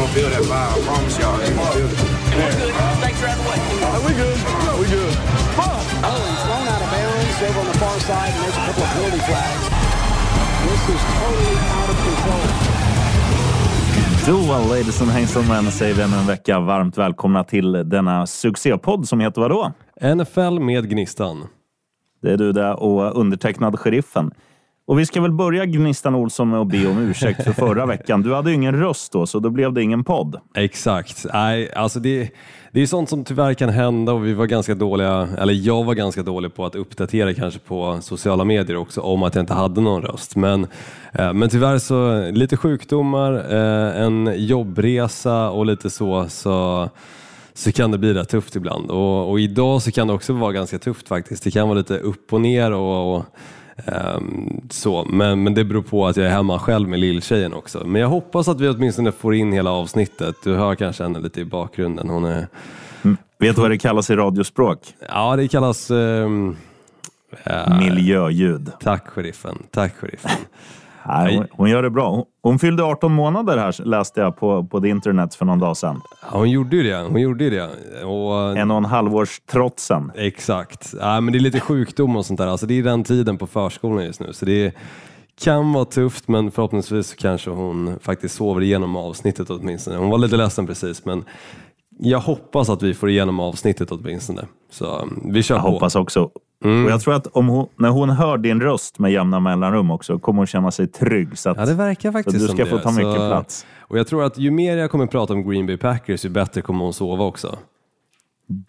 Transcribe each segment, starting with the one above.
gonna feel that vibe. I promise y'all, they gonna feel it. Snakes are out of the way. Are we good? No, we good. Oh, he's thrown out of bounds over on the far side, and there's a couple of penalty flags. This is totally out of control. Då, ladies and gentlemen, säger vi ännu en vecka varmt välkomna till denna succépodd som heter vadå? NFL med Gnistan. Det är du där och undertecknad Sheriffen. Och vi ska väl börja Gnistan Olsson med att be om ursäkt för förra veckan. Du hade ju ingen röst då, så då blev det ingen podd. Exakt. Nej, alltså det, det är sånt som tyvärr kan hända och vi var ganska dåliga, eller jag var ganska dålig på att uppdatera kanske på sociala medier också om att jag inte hade någon röst. Men, eh, men tyvärr så, lite sjukdomar, eh, en jobbresa och lite så, så så kan det bli rätt tufft ibland. Och, och, idag så kan det också vara ganska tufft faktiskt. Det kan vara lite upp och ner och, och um, så. Men, men det beror på att jag är hemma själv med lilltjejen också. Men jag hoppas att vi åtminstone får in hela avsnittet. Du hör kanske henne lite i bakgrunden. Hon är... Mm. Vet du vad det kallas i radiospråk? Ja, det kallas... Um, uh, Miljöljud. Tack sheriffen. Tack sheriffen. Nej, hon, hon, gör det bra. Hon, fyllde 18 månader här läste jag på, på internet för någon dag sedan. Ja, hon gjorde ju det. Hon gjorde det. Och, en och en halv års trotsen. Exakt. Ja, men det är lite sjukdom och sånt där. Alltså, det är den tiden på förskolan just nu. Så det kan vara tufft men förhoppningsvis kanske hon faktiskt sover igenom avsnittet åtminstone. Hon var lite ledsen precis men jag hoppas att vi får igenom avsnittet åtminstone. Så vi kör jag på. hoppas också. Mm. Och jag tror att om hon, när hon hör din röst med jämna mellanrum också kommer hon känna sig trygg. Så att, ja, det verkar faktiskt så du ska få det. ta mycket så, plats. Och jag tror att ju mer jag kommer prata om Green Bay Packers, ju bättre kommer hon sova också.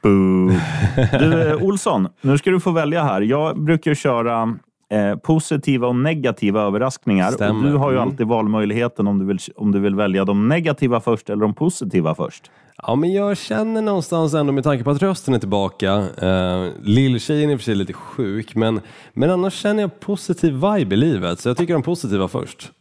Boo. Du, eh, Olsson, nu ska du få välja här. Jag brukar köra eh, positiva och negativa överraskningar. Stämmer. Och du har ju Mm. alltid valmöjligheten om du, vill, om du vill välja de negativa först eller de positiva först. Ja, men jag känner någonstans ändå med tanke på att rösten är tillbaka. Eh, Lilltjejen är i och för sig lite sjuk, men, men annars känner jag positiv vibe i livet. Så jag tycker de positiva först.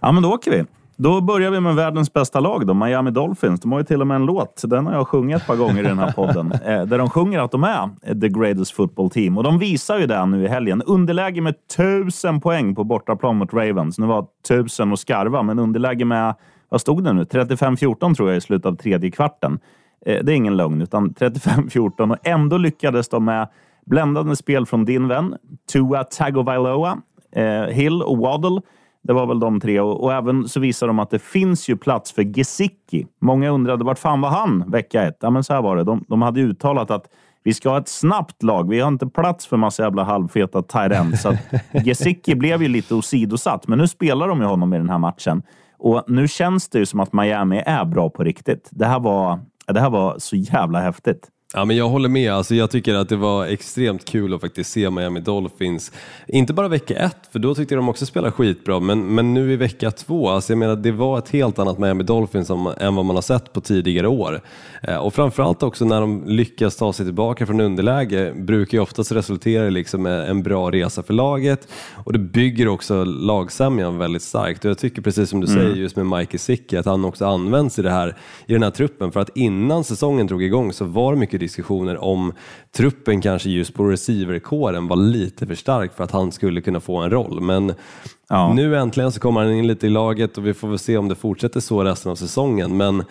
Ja, men då åker vi. Då börjar vi med världens bästa lag, då, Miami Dolphins. De har ju till och med en låt, den har jag sjungit ett par gånger i den här podden, eh, där de sjunger att de är the greatest football team. Och de visar ju det nu i helgen. Underläge med tusen poäng på bortaplan mot Ravens. Nu var tusen och skarva, men underläge med, vad stod det nu? 35-14 tror jag i slutet av tredje kvarten. Eh, det är ingen lögn, utan 35-14 och ändå lyckades de med bländande spel från din vän Tua Tagovailoa, eh, Hill och Waddle det var väl de tre. Och, och, även så visar de att det finns ju plats för Gesicki. Många undrade vart fan var han vecka ett? Ja, men så här var det. De, de hade uttalat att vi ska ha ett snabbt lag. Vi har inte plats för massa jävla halvfeta tight Så Gesicki blev ju lite osidosatt, men nu spelar de ju honom i den här matchen. Och nu känns det ju som att Miami är bra på riktigt. Det här var, det här var så jävla häftigt. Ja, men jag håller med. Alltså, jag tycker att det var extremt kul att faktiskt se Miami Dolphins. Inte bara vecka ett, för då tyckte jag de också spelade skitbra, men, men nu i vecka två. Alltså, jag menar, det var ett helt annat Miami Dolphins än vad man har sett på tidigare år. Eh, och framförallt också när de lyckas ta sig tillbaka från underläge brukar ju oftast resultera i liksom en bra resa för laget och det bygger också lagsämjan väldigt starkt. Och jag tycker precis som du mm. säger just med Mike Sicki att han också används i, det här, i den här truppen för att innan säsongen drog igång så var det mycket diskussioner om truppen kanske just på receiverkåren var lite för stark för att han skulle kunna få en roll. Men ja. nu äntligen så kommer han in lite i laget och vi får väl se om det fortsätter så resten av säsongen. Men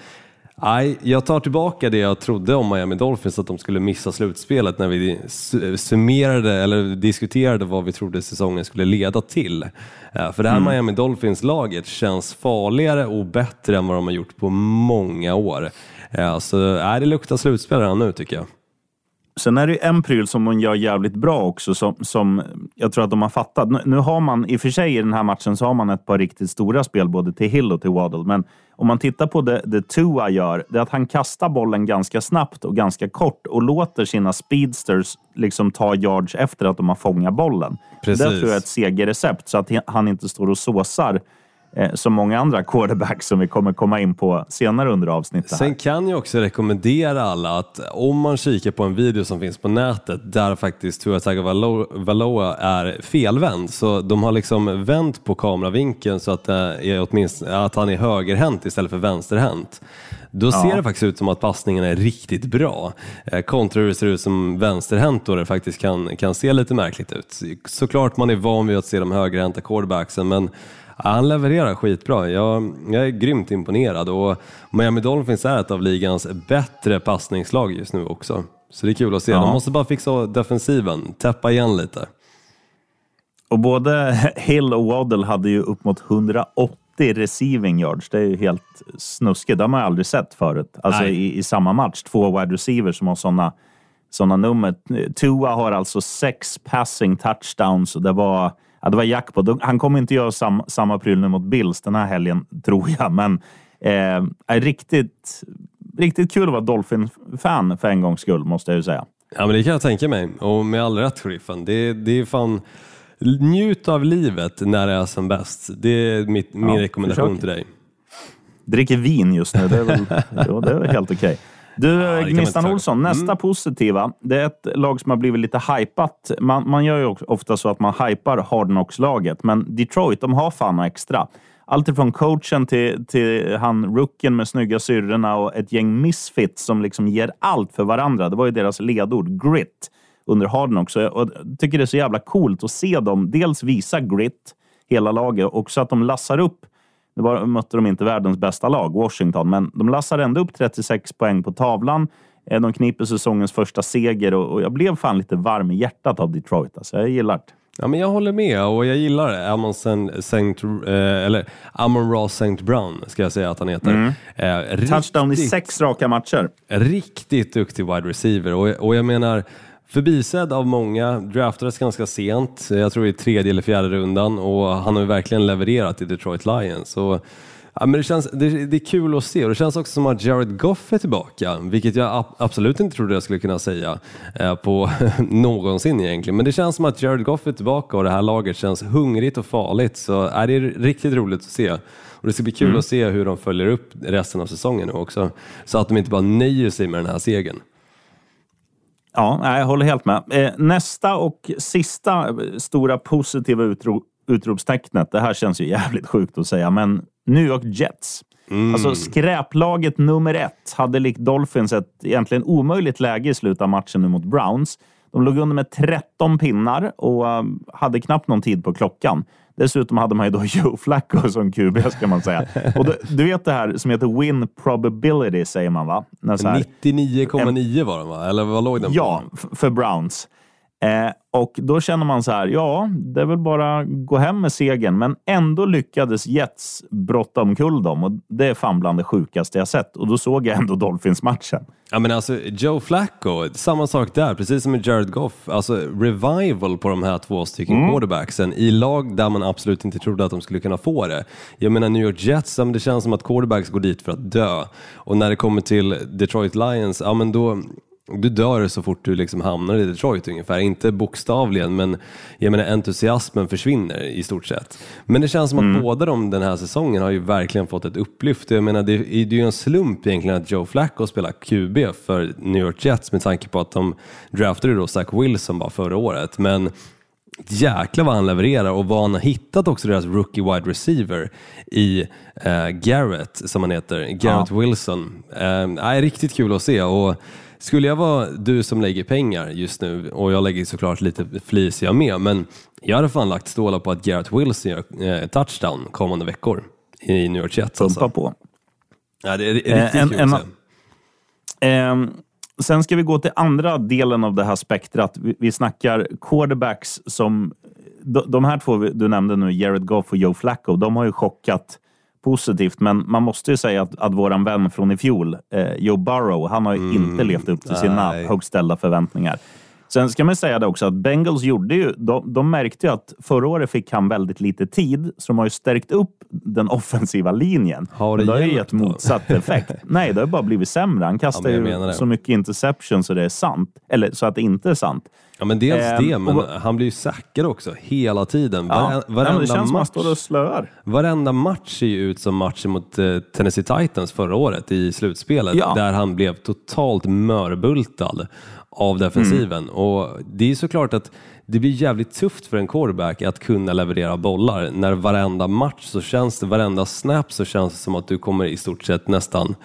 Nej, jag tar tillbaka det jag trodde om Miami Dolphins, att de skulle missa slutspelet när vi summerade eller diskuterade vad vi trodde säsongen skulle leda till. Eh, för det här mm. Miami Dolphins-laget känns farligare och bättre än vad de har gjort på många år. Eh, så nej, det luktar slutspel redan nu tycker jag. Sen är det en pryl som hon gör jävligt bra också, som, som jag tror att de har fattat. Nu, nu, har man, i och för sig i den här matchen, så har man ett par riktigt stora spel både till Hill och till Waddle. Men om man tittar på det, det Tua gör, det är att han kastar bollen ganska snabbt och ganska kort och låter sina speedsters liksom ta yards efter att de har fångat bollen. Precis. Det tror jag är ett segerrecept, så att han inte står och såsar som många andra quarterbacks som vi kommer komma in på senare under avsnittet. Sen kan jag också rekommendera alla att om man kikar på en video som finns på nätet där faktiskt Tua Tagovailoa är felvänd, så de har liksom vänt på kameravinkeln så att, är åtminstone, att han är högerhänt istället för vänsterhänt. då ser det faktiskt ut som att passningen är riktigt bra. Eh, kontra hur det ser ut som vänsterhänt då det faktiskt kan, kan se lite märkligt ut. Såklart man är van vid att se de högerhänta quarterbacksen men ja, han levererar skitbra. Jag, jag är grymt imponerad och Miami Dolphins är ett av ligans bättre passningslag just nu också. Så det är kul att se. Ja. De måste bara fixa defensiven, täppa igen lite. Och både Hill och Waddle hade ju upp mot 180 receiving yards. Det är ju helt snuskigt. Det har man aldrig sett förut. Alltså i, i samma match. Två wide receivers som har sådana såna nummer. Tua har alltså sex passing touchdowns och det var, ja, det var jackpot. Han kommer inte göra sam, samma pryl nu mot Bills den här helgen, tror jag. Men eh, är riktigt, riktigt kul att vara Dolphin-fan för en gångs skull, måste jag ju säga. Ja men det kan jag tänka mig och med all rätt sheriffen. Det, det är fan njut av livet när det är som bäst. Det är mitt, min Ja, rekommendation försök. till dig. dricker vin just nu. Det är väl jo, det är väl helt okej. Du, man Gnistan Olsson, nästa positiva. Det är ett lag som har blivit lite hypat. Man, man gör ju ofta så att man hypar Hard Knocks-laget, men Detroit, de har fan extra. Allt ifrån coachen till, till han rookien med snygga syrrorna och ett gäng misfits som liksom ger allt för varandra. Det var ju deras ledord, grit, under Hard Knocks. Och jag, och jag tycker det är så jävla coolt att se dem dels visa grit, hela laget, och så att de lassar upp nu var, mötte de inte världens bästa lag, Washington, men de lassar ändå upp 36 poäng på tavlan. Eh, De kniper säsongens första seger och, jag blev fan lite varm i hjärtat av Detroit. Alltså, jag gillar det. Ja, men jag håller med och jag gillar. Amon Saint, eh, eller Amon Ross Saint Brown ska jag säga att han heter. Eh, Touchdown i riktigt- sex raka matcher. Riktigt duktig wide receiver och, och jag menar förbisedd av många, draftades ganska sent, jag tror i tredje eller fjärde rundan och han har ju verkligen levererat i Detroit Lions. Och, ja, men det, känns, det, det är kul att se och det känns också som att Jared Goff är tillbaka, vilket jag ab- absolut inte trodde jag skulle kunna säga eh, på någonsin egentligen. Men det känns som att Jared Goff är tillbaka och det här laget känns hungrigt och farligt så är det är riktigt roligt att se. Och det ska bli kul att se hur de följer upp resten av säsongen nu också. Så att de inte bara nöjer sig med den här segern. Ja, jag håller helt med. Eh, nästa och sista stora positiva utro, utropstecknet. Det här känns ju jävligt sjukt att säga, men New York Jets. Alltså skräplaget nummer ett hade likt Dolphins ett egentligen omöjligt läge i slutet av matchen nu mot Browns. De låg under med 13 pinnar och eh, hade knappt någon tid på klockan. Dessutom hade man ju då Joe Flacco som QB, ska man säga. Och du, du vet det här som heter win probability, säger man va? När så här- 99,9 var de va? Eller vad låg den Ja, på? f- för Browns. Eh, och då känner man så här, ja, det är väl bara gå hem med segern. Men ändå lyckades Jets brotta omkull dem och det är fan bland det sjukaste jag sett. Och då såg jag ändå Dolphins-matchen. Ja men alltså Joe Flacco, samma sak där, precis som med Jared Goff. Alltså revival på de här två stycken Mm. quarterbacksen i lag där man absolut inte trodde att de skulle kunna få det. Jag menar New York Jets, ja, men det känns som att quarterbacks går dit för att dö. Och när det kommer till Detroit Lions, ja men då du dör så fort du liksom hamnar i Detroit ungefär. Inte bokstavligen, men jag menar entusiasmen försvinner i stort sett. Men det känns som att Mm. båda de den här säsongen har ju verkligen fått ett upplyft. Jag menar, det är det är ju en slump egentligen att Joe Flacco spelar QB för New York Jets med tanke på att de draftade då Zach Wilson bara förra året. Men jäklar vad han levererar och vad han har hittat också deras rookie wide receiver i eh, Garrett, som han heter, Garrett Wilson. Eh, är riktigt kul att se och skulle jag vara du som lägger pengar just nu och jag lägger såklart lite flis jag med, men jag hade fan lagt stålar på att Garrett Wilson gör eh, touchdown kommande veckor i New York Jets. Pumpa Alltså. på. Ja, det är riktigt Eh, en- kul en- att se. Ehm, sen ska vi gå till andra delen av det här spektrat. Vi, vi snackar quarterbacks som... De, de här två du nämnde nu, Jared Goff och Joe Flacco, de har ju chockat positivt. Men man måste ju säga att, att våran vän från i fjol, eh, Joe Burrow, han har ju inte levt upp till sina nej. högt ställda förväntningar. Sen ska man säga det också att Bengals gjorde ju, de, de märkte ju att förra året fick han väldigt lite tid, så de har ju stärkt upp den offensiva linjen. Har det Men det har ju gett motsatt effekt. Nej, det har bara blivit sämre. Han kastar Ja, ju så mycket interception så det är sant. Eller så att det inte är sant. Ja men dels Ehm, det, men och- han blir ju sackad också hela tiden. Ja, Vare- Nej, varenda det känns som match. och slöar. Varenda match ser ju ut som matchen mot eh, Tennessee Titans förra året i slutspelet Ja. där han blev totalt mörbultad av defensiven. Mm. Och det är såklart att det blir jävligt tufft för en quarterback att kunna leverera bollar när varenda match så känns det, varenda snap så känns det som att du kommer i stort sett nästan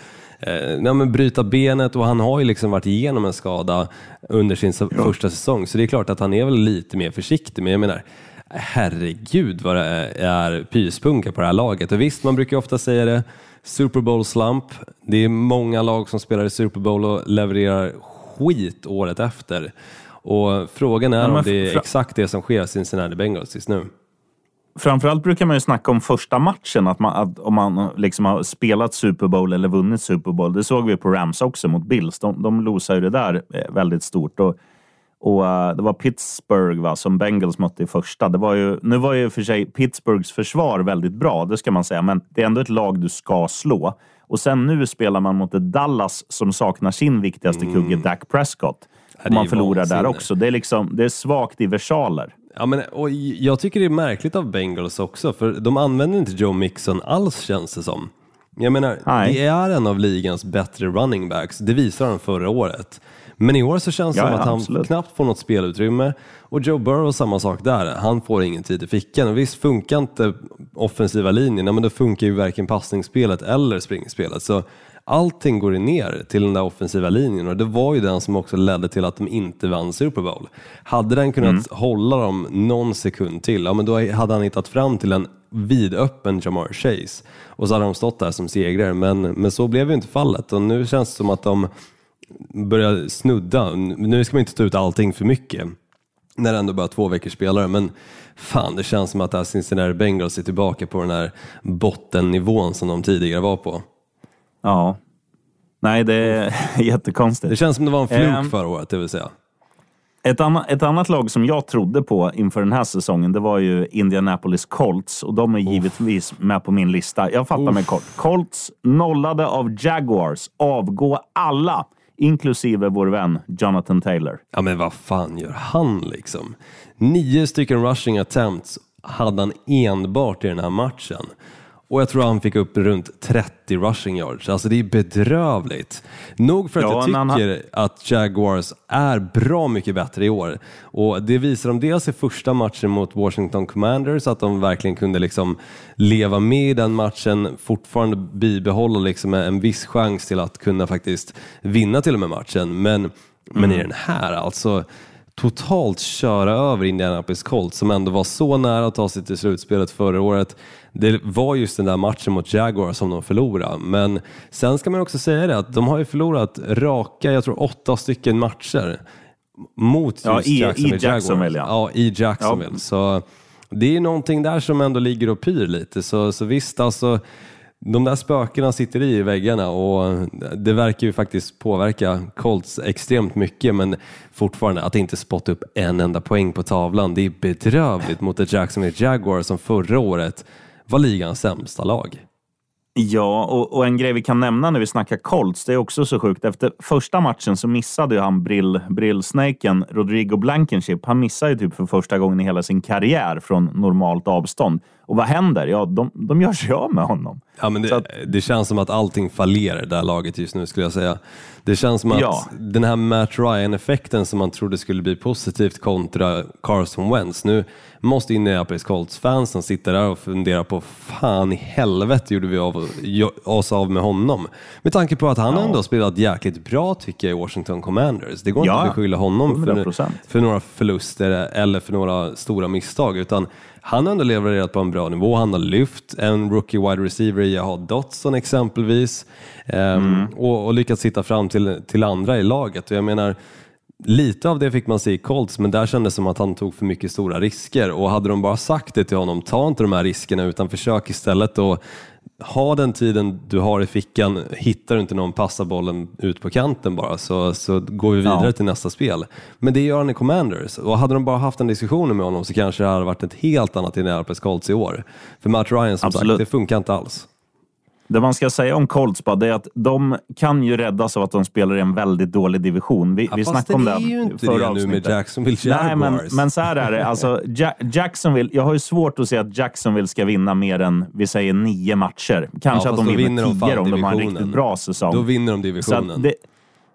eh, ja, men bryta benet och han har ju liksom varit igenom en skada under sin ja. första säsong. Så det är klart att han är väl lite mer försiktig. Men jag menar, herregud vad det är pyspunka på det här laget. Och visst, man brukar ofta säga det, Super Bowl slump. Det är många lag som spelar i Super Bowl och levererar skit året efter. Och frågan är om det är exakt det som sker i Cincinnati Bengals just nu. Framförallt brukar man ju snacka om första matchen, att, man, att om man liksom har spelat Super Bowl eller vunnit Super Bowl. Det såg vi på Rams också mot Bills. De, de losade ju det där eh, väldigt stort. Och, och uh, Det var Pittsburgh va, som Bengals mötte i första. Det var ju, nu var ju för sig Pittsburghs försvar väldigt bra, det ska man säga, men det är ändå ett lag du ska slå. Och sen nu spelar man mot ett Dallas som saknar sin viktigaste mm. kugge, Dak Prescott. Och man förlorar vansinne. där också. Det är, liksom, det är svagt i versaler. Ja, men, och jag tycker det är märkligt av Bengals också, för de använder inte Joe Mixon alls känns det som. Jag menar, Nej. det är en av ligans bättre running backs, det visade han förra året. Men i år så känns det ja, som att absolut. han knappt får något spelutrymme. Och Joe Burrow samma sak där, han får ingen tid i fickan. Och visst funkar inte offensiva linjen, men då funkar ju varken passningsspelet eller springspelet. Så allting går ner till den där offensiva linjen och det var ju den som också ledde till att de inte vann Super Bowl. Hade den kunnat mm. hålla dem någon sekund till, ja men då hade han hittat fram till en vidöppen Jamar Chase och så hade de stått där som segrare, men, men så blev ju inte fallet och nu känns det som att de börjar snudda. Nu ska man inte ta ut allting för mycket när det ändå bara två veckor spelare, men fan det känns som att Cincinnati Bengals är tillbaka på den här bottennivån som de tidigare var på. Ja. Nej, det är jättekonstigt. Det känns som det var en fluk um, förra året, det vill säga. Ett, anna, ett annat lag som jag trodde på inför den här säsongen, det var ju Indianapolis Colts och de är givetvis Uff. med på min lista. Jag fattar Uff. mig kort. Colts nollade av Jaguars. Avgå alla, inklusive vår vän Jonathan Taylor. Ja, men vad fan gör han liksom? Nio stycken rushing attempts hade han enbart i den här matchen. Och jag tror han fick upp runt 30 rushing yards. Alltså det är bedrövligt. Nog för att ja, jag tycker han... att Jaguars är bra mycket bättre i år. Och det visar de dels i första matchen mot Washington Commanders, att de verkligen kunde liksom leva med i den matchen, fortfarande bibehålla liksom en viss chans till att kunna faktiskt vinna till och med matchen. Men, mm. men i mm. den här, alltså totalt köra över Indianapolis Colts som ändå var så nära att ta sig till slutspelet förra året. Det var just den där matchen mot Jaguar som de förlorade. Men sen ska man också säga det att de har ju förlorat raka, jag tror åtta stycken matcher mot just ja, i, Jacksonville, i Jacksonville ja. ja. i Jacksonville. Ja. Så det är någonting där som ändå ligger och pyr lite. Så, så visst, alltså de där spökena sitter i väggarna och det verkar ju faktiskt påverka Colts extremt mycket men fortfarande att inte spotta upp en enda poäng på tavlan, det är bedrövligt mot ett Jacksonville Jaguar som förra året var ligans sämsta lag. Ja, och, och, en grej vi kan nämna när vi snackar Colts, det är också så sjukt. Efter första matchen så missade ju han brill, brillsnaken Rodrigo Blankenship. Han missade ju typ för första gången i hela sin karriär från normalt avstånd. Och vad händer? Ja, de, de gör sig av med honom. Ja, men det, att, det känns som att allting fallerar det här laget just nu skulle jag säga. Det känns som att ja. den här Matt Ryan-effekten som man trodde skulle bli positivt kontra Carson Wentz. Nu måste Indianapolis Colts-fansen sitta där och fundera på fan i helvete gjorde vi av, oss av med honom? Med tanke på att han ja. ändå spelat jäkligt bra tycker jag i Washington Commanders. Det går ja. inte att beskylla honom för, för några förluster eller för några stora misstag utan han har ändå levererat på en bra nivå. Han har lyft en rookie wide receiver i Jaha Dotson exempelvis um, mm. och, och lyckats sitta fram till, till andra i laget. Och jag menar, Lite av det fick man se i Colts, men där kändes det som att han tog för mycket stora risker och hade de bara sagt det till honom, ta inte de här riskerna utan försök istället att ha den tiden du har i fickan, hittar du inte någon passa bollen ut på kanten bara så, så går vi vidare ja. till nästa spel. Men det gör han i Commanders och hade de bara haft en diskussion med honom så kanske det hade varit ett helt annat Indianapolis Colts i år. För Matt Ryan som Absolut. sagt, det funkar inte alls. Det man ska säga om Colts bara, är att de kan ju räddas av att de spelar i en väldigt dålig division. Vi, ja, vi snackade om det är ju inte det nu med Jacksonville Jaguars. Nej, men, men så här är det. Alltså, ja Jacksonville, jag har ju svårt att se att Jacksonville ska vinna mer än, vi säger, nio matcher. Kanske ja, att de vinner tio de om de har en riktigt bra säsong. Då vinner de divisionen. Det,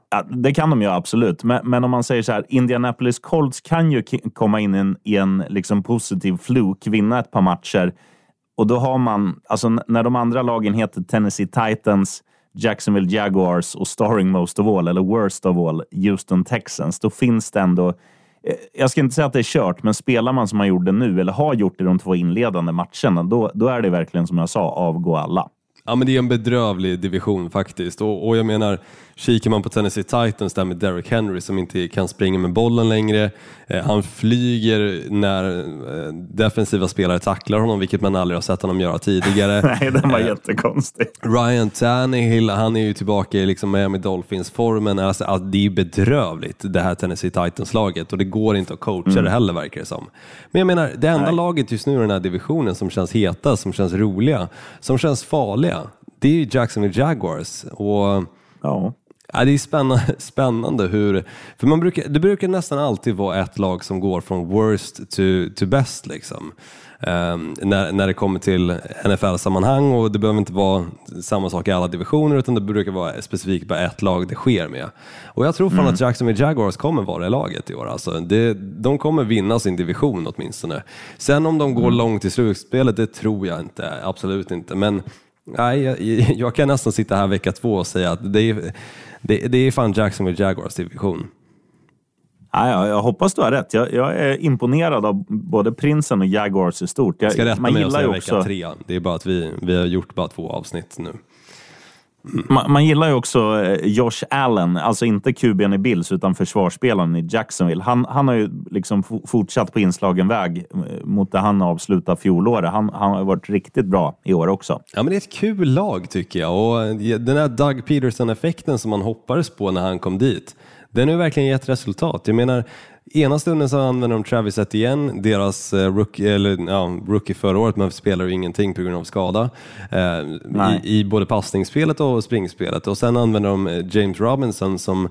ja, det, kan de ju absolut. Men, men, om man säger så här, Indianapolis Colts kan ju komma in i en, i en liksom positiv fluk, vinna ett par matcher och då har man, alltså när de andra lagen heter Tennessee Titans, Jacksonville Jaguars och starring most of all, eller worst of all, Houston Texans, då finns det ändå eh, jag ska inte säga att det är kört, men spelar man som man gjorde nu eller har gjort i de två inledande matcherna, då, då är det verkligen som jag sa, avgå alla. Ja men det är en bedrövlig division faktiskt och, och jag menar, kikar man på Tennessee Titans där med Derrick Henry som inte kan springa med bollen längre, eh, han flyger när eh, defensiva spelare tacklar honom, vilket man aldrig har sett honom göra tidigare. Nej, den var jättekonstig. Ryan Tannehill, han är ju tillbaka i liksom Miami Dolphins-formen. Alltså, alltså, det är bedrövligt det här Tennessee Titans-laget och det går inte att coacha det heller verkar det som. Men jag menar, det enda Nej. laget just nu i den här divisionen som känns heta, som känns roliga, som känns farliga, det är ju Jacksonville Jaguars. Och Ja. Ja, det är spännande, spännande hur, för man brukar, det brukar nästan alltid vara ett lag som går från worst to, to best liksom. Ehm, när, när det kommer till NFL-sammanhang och det behöver inte vara samma sak i alla divisioner utan det brukar vara specifikt bara ett lag det sker med. Och jag tror fan att Jacksonville Jaguars kommer vara det laget i år. Alltså, det, de kommer vinna sin division åtminstone. Sen om de går långt i slutspelet, det tror jag inte, absolut inte. Men Nej, jag, jag kan nästan sitta här vecka två och säga att det är, det, det är fan Jacksonville Jaguars division. Ja, jag hoppas du har rätt. Jag, jag är imponerad av både Prinsen och Jaguars i stort. Jag, Jag ska rätta mig och säga ju vecka också, tre. Det är bara att vi, vi har gjort bara två avsnitt nu man, man gillar ju också eh, Josh Allen, alltså inte QB'n i Bills utan försvarsspelaren i Jacksonville. Han, han har ju liksom fortsatt på inslagen väg eh, mot det han avslutade fjolåret. Han, han har varit riktigt bra i år också. Ja, men det är ett kul lag tycker jag och eh, den här Doug Peterson-effekten som man hoppades på när han kom dit, den har ju verkligen gett resultat. Jag menar, ena stunden så använder de Travis Etienne, deras eh, rookie, eller, ja, rookie förra året, men spelar ju ingenting på grund av skada, eh, i, i både passningsspelet och springspelet. Och sen använder de eh, James Robinson som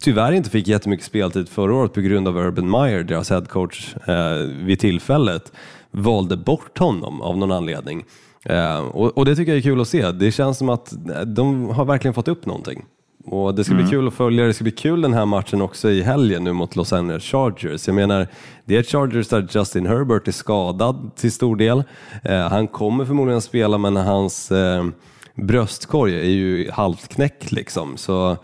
tyvärr inte fick jättemycket speltid förra året på grund av Urban Meyer, deras headcoach eh, vid tillfället, valde bort honom av någon anledning. Eh, och, och det tycker jag är kul att se. Det känns som att de har verkligen fått upp någonting. Och Det ska bli kul att följa. Det ska bli kul den här matchen också i helgen nu mot Los Angeles Chargers. Jag menar, det är Chargers där Justin Herbert är skadad till stor del. Eh, han kommer förmodligen att spela men hans eh, bröstkorg är ju halvt knäckt liksom. Så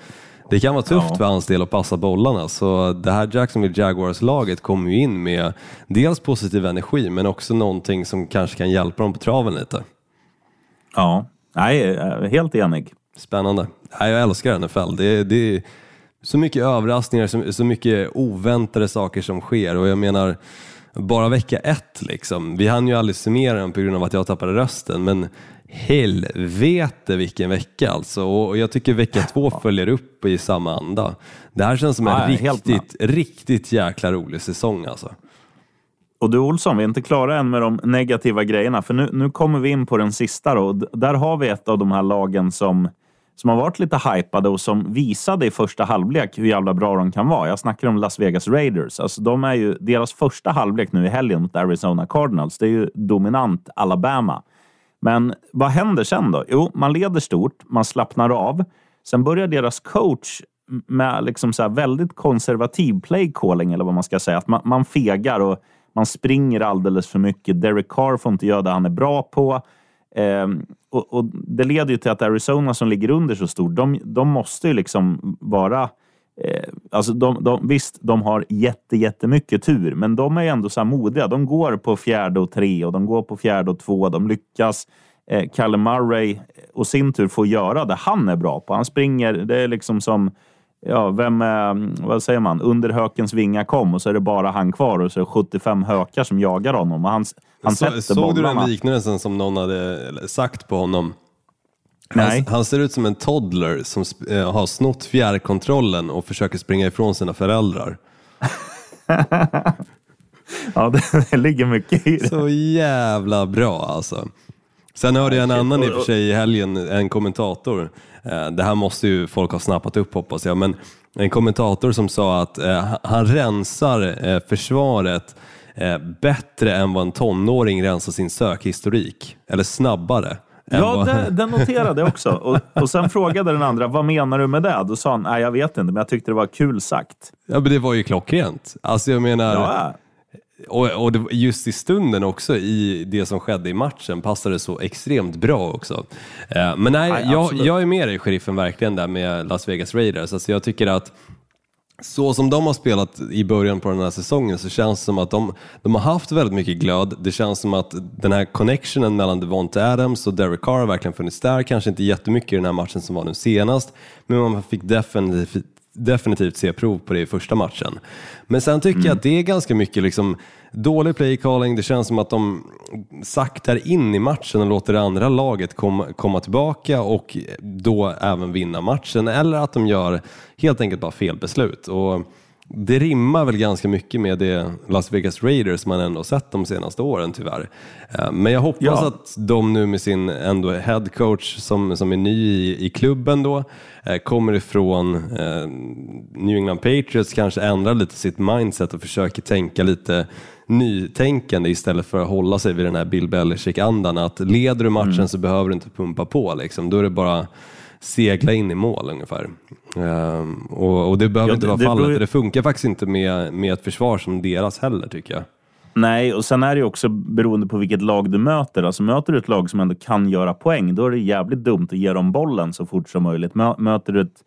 det kan vara tufft Ja. för hans del att passa bollarna. Så det här Jacksonville Jaguars-laget kommer ju in med dels positiv energi men också någonting som kanske kan hjälpa dem på traven lite. Ja, Nej, är helt enig. Spännande. Nej, jag älskar NFL. Det det är så mycket överraskningar, så, så mycket oväntade saker som sker och jag menar bara vecka ett liksom. Vi hann ju aldrig summera den på grund av att jag tappade rösten men helvete vilken vecka alltså och jag tycker vecka två följer upp i samma anda. Det här känns som en med. riktigt, riktigt jäkla rolig säsong alltså. Och du Olsson, vi är inte klara än med de negativa grejerna, för nu, nu kommer vi in på den sista. Då. Där har vi ett av de här lagen som, som har varit lite hypade och som visade i första halvlek hur jävla bra de kan vara. Jag snackar om Las Vegas Raiders. Alltså, de är ju, deras första halvlek nu i helgen mot Arizona Cardinals, det är ju dominant Alabama. Men vad händer sen då? Jo, man leder stort, man slappnar av. Sen börjar deras coach med liksom så här väldigt konservativ playcalling, eller vad man ska säga. Att man, man fegar och man springer alldeles för mycket. Derek Carr får inte göra det han är bra på. Ehm, och, och Det leder ju till att Arizona som ligger under så stort, de, de måste ju liksom vara... Eh, alltså de, de, visst, de har jätte, jättemycket tur, men de är ju ändå så här modiga. De går på fjärde och tre och de går på fjärde och två. De lyckas. Eh, Kalle Murray eh, och sin tur får göra det han är bra på. Han springer, det är liksom som Ja, vem, är, vad säger man? Under hökens vingar kom och så är det bara han kvar och så är det 75 hökar som jagar honom. Och han, han Så, sätter såg du den liknelsen som någon hade sagt på honom? Nej. Han, han ser ut som en toddler som sp- eh, har snott fjärrkontrollen och försöker springa ifrån sina föräldrar. Ja, det, det ligger mycket i det. Så jävla bra alltså. Sen hörde jag en annan i och för sig i helgen, en kommentator. Eh, Det här måste ju folk ha snappat upp hoppas jag, men en kommentator som sa att eh, han rensar eh, försvaret eh, bättre än vad en tonåring rensar sin sökhistorik. Eller snabbare. Ja, vad- det, den noterade jag också. Och, och sen frågade den andra, vad menar du med det? Då sa han, nej jag vet inte, men jag tyckte det var kul sagt. Ja, men det var ju klockrent. Alltså jag menar, Ja, och, och det, just i stunden också i det som skedde i matchen passade så extremt bra också. Eh, men nej, Nej, jag, jag är med dig sheriffen verkligen där med Las Vegas Raiders. Alltså jag tycker att så som de har spelat i början på den här säsongen så känns det som att de, de har haft väldigt mycket glöd. Det känns som att den här connectionen mellan Devonte Adams och Derek Carr har verkligen funnits där. Kanske inte jättemycket i den här matchen som var nu senast, men man fick definitivt, definitivt se prov på det i första matchen. Men sen tycker jag att det är ganska mycket liksom dålig play calling. Det känns som att de saktar in i matchen och låter det andra laget komma, komma tillbaka och då även vinna matchen. Eller att de gör helt enkelt bara fel beslut. Och det rimmar väl ganska mycket med det Las Vegas Raiders man ändå sett de senaste åren tyvärr. Eh, Men jag hoppas Ja. att de nu med sin ändå head coach som, som är ny i, i klubben då eh, kommer ifrån eh, New England Patriots kanske ändrar lite sitt mindset och försöker tänka lite nytänkande istället för att hålla sig vid den här Bill Belichick-andan att leder du matchen Mm. så behöver du inte pumpa på liksom. Då är det bara segla in i mål ungefär. Ehm, och, och det behöver Ja, inte det- vara det beror fallet. Det funkar faktiskt inte med, med ett försvar som deras heller tycker jag. Nej, och sen är det också beroende på vilket lag du möter. Alltså möter du ett lag som ändå kan göra poäng, då är det jävligt dumt att ge dem bollen så fort som möjligt. Mö- Möter du ett,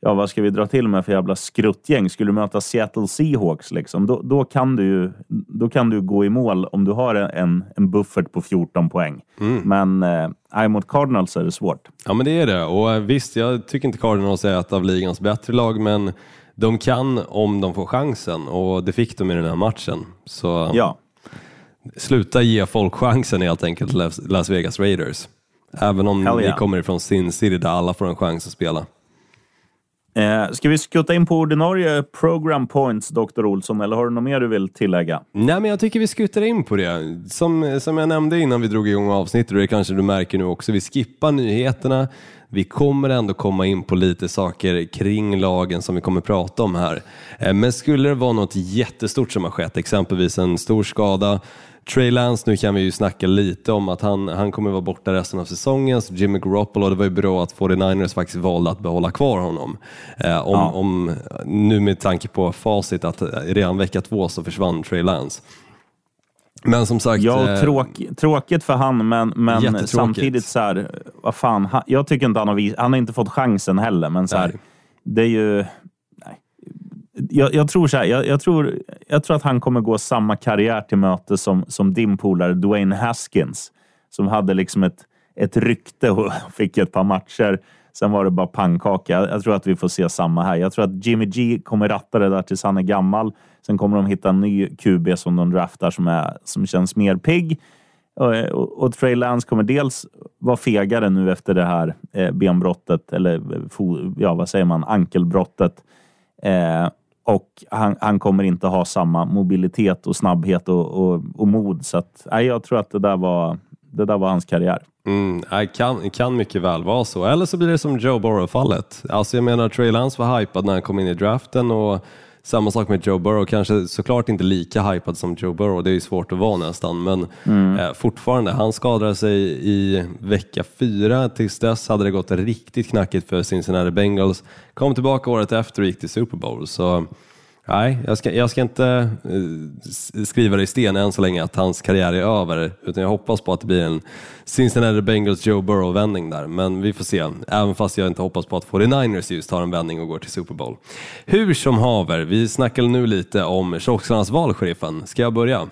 ja vad ska vi dra till med för jävla skruttgäng? Skulle du möta Seattle Seahawks, liksom, då, då, kan du, då kan du gå i mål om du har en, en buffert på 14 poäng. Men eh, mot Cardinals är det svårt. Ja men det är det och eh, visst jag tycker inte Cardinals är ett av ligans bättre lag men de kan om de får chansen och det fick de i den här matchen. Så Ja. sluta ge folk chansen helt enkelt Las Vegas Raiders. Även om Hell ni yeah. kommer ifrån Sin City där alla får en chans att spela. Eh, ska vi skutta in på ordinarie program points, Dr. Olsson, eller har du något mer du vill tillägga? Nej, men jag tycker vi skuttar in på det. Som, som jag nämnde innan vi drog igång avsnittet, och det kanske du märker nu också, vi skippar nyheterna. Vi kommer ändå komma in på lite saker kring lagen som vi kommer prata om här. Eh, men skulle det vara något jättestort som har skett, exempelvis en stor skada, Trey Lance, nu kan vi ju snacka lite om att han, han kommer vara borta resten av säsongen, så Jimmy Garoppolo, det var ju bra att 49ers faktiskt valde att behålla kvar honom. Eh, om, Ja. om, nu med tanke på facit att redan vecka två så försvann Trey Lance. Men som sagt, Ja, eh, tråk, tråkigt för han, men, men samtidigt så här, vad fan, han, jag tycker inte han har vis, han har inte fått chansen heller, men så här, det är ju... Nej. Jag, jag tror så här, jag, jag, tror, jag tror att han kommer gå samma karriär till möte som, som din polare Dwayne Haskins, som hade liksom ett, ett rykte och fick ett par matcher. Sen var det bara pannkaka. Jag, jag tror att vi får se samma här. Jag tror att Jimmy G kommer ratta det där tills han är gammal. Sen kommer de hitta en ny QB som de draftar som, är, som känns mer pigg. Och, och, och Trey Lance kommer dels vara fegare nu efter det här eh, benbrottet, eller eh, fo, ja, vad säger man, ankelbrottet. Eh, och han, han kommer inte ha samma mobilitet och snabbhet och, och, och mod. Så att, nej, jag tror att det där var, det där var hans karriär. Mm, kan, kan mycket väl vara så. Eller så blir det som Joe Burrow-fallet. Alltså jag menar, Trey Lance var hypad när han kom in i draften och samma sak med Joe Burrow. Kanske såklart inte lika hypad som Joe Burrow, det är ju svårt att vara nästan. Men eh, fortfarande, han skadade sig i vecka fyra. Tills dess hade det gått riktigt knackigt för Cincinnati Bengals. Kom tillbaka året efter och gick till Super Bowl. Så Nej, jag ska, jag ska inte eh, skriva det i sten än så länge att hans karriär är över, utan jag hoppas på att det blir en Cincinnati Bengals Joe Burrow-vändning där, men vi får se. Även fast jag inte hoppas på att 49ers just tar en vändning och går till Super Bowl. Hur som haver, vi snackar nu lite om Tjocksarnas val, sheriffen. Ska jag börja?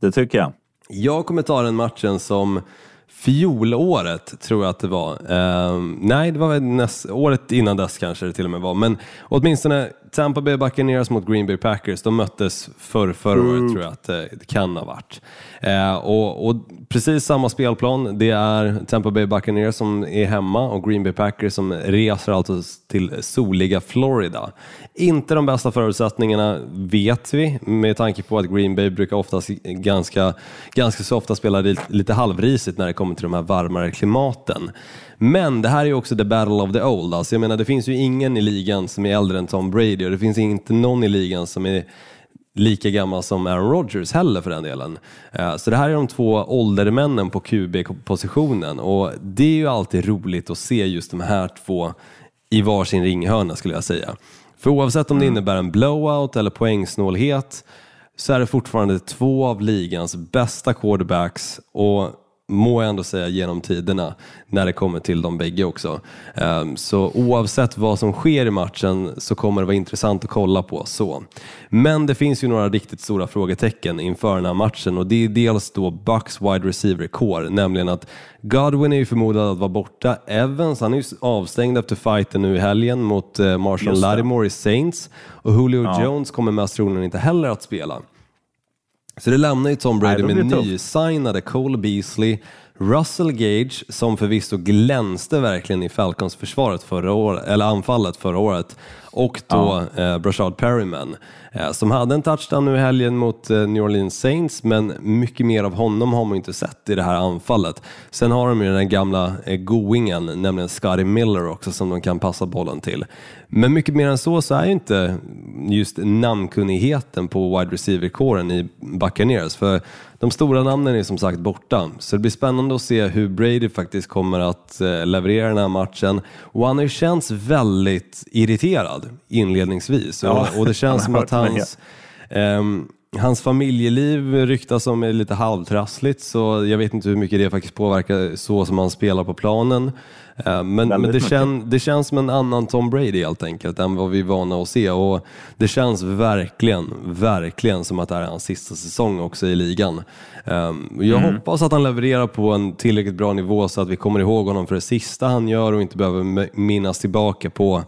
Det tycker jag. Jag kommer ta den matchen som fjolåret tror jag att det var. Ehm, nej, det var väl näst, året innan dess kanske det till och med var. Men åtminstone Tampa Bay Buccaneers mot Green Bay Packers, de möttes för förra året tror jag att eh, det kan ha varit. Eh, och, och precis samma spelplan, det är Tampa Bay Buccaneers som är hemma och Green Bay Packers som reser alltså till soliga Florida. Inte de bästa förutsättningarna vet vi med tanke på att Green Bay brukar oftast ganska, ganska så ofta spela lite halvrisigt när det kommer till de här varmare klimaten. Men det här är också the battle of the old. Alltså jag menar, det finns ju ingen i ligan som är äldre än Tom Brady och det finns inte någon i ligan som är lika gammal som Aaron Rodgers heller för den delen. Eh, Så det här är de två åldermännen på QB-positionen och det är ju alltid roligt att se just de här två i varsin ringhörna skulle jag säga. För oavsett om det innebär en blowout eller poängsnålhet så är det fortfarande två av ligans bästa quarterbacks och må jag ändå säga genom tiderna när det kommer till de bägge också. Ehm, Så oavsett vad som sker i matchen så kommer det vara intressant att kolla på. så. Men det finns ju några riktigt stora frågetecken inför den här matchen och det är dels då Bucks wide receiver core, nämligen att Godwin är ju förmodad att vara borta. Evans, han är ju avstängd efter fighten nu i helgen mot eh, Marshall. Lattimore i Saints och Julio Ja. Jones kommer mest troligen inte heller att spela. Så det lämnar ju Tom Brady Nej, med nysignade Cole Beasley, Russell Gage som förvisso glänste verkligen i Falcons försvaret förra året, eller anfallet förra året och då eh, Brashad Perryman som hade en touchdown nu i helgen mot eh, New Orleans Saints men mycket mer av honom har man inte sett i det här anfallet. Sen har de ju den gamla eh, goingen, nämligen Scotty Miller också som de kan passa bollen till. Men mycket mer än så så är ju inte just namnkunnigheten på wide receiver-kåren i Buccaneers. För de stora namnen är som sagt borta. Så det blir spännande att se hur Brady faktiskt kommer att eh, leverera den här matchen. Och han har ju känts väldigt irriterad inledningsvis. Ja, och, och det känns som att det. Hans Ehm, hans familjeliv ryktas som är lite halvtrassligt så jag vet inte hur mycket det faktiskt påverkar så som han spelar på planen. Ehm, men men det, kän, det känns som en annan Tom Brady helt enkelt än vad vi är vana att se och det känns verkligen, verkligen som att det här är hans sista säsong också i ligan. Ehm, jag Mm. hoppas att han levererar på en tillräckligt bra nivå så att vi kommer ihåg honom för det sista han gör och inte behöver minnas tillbaka på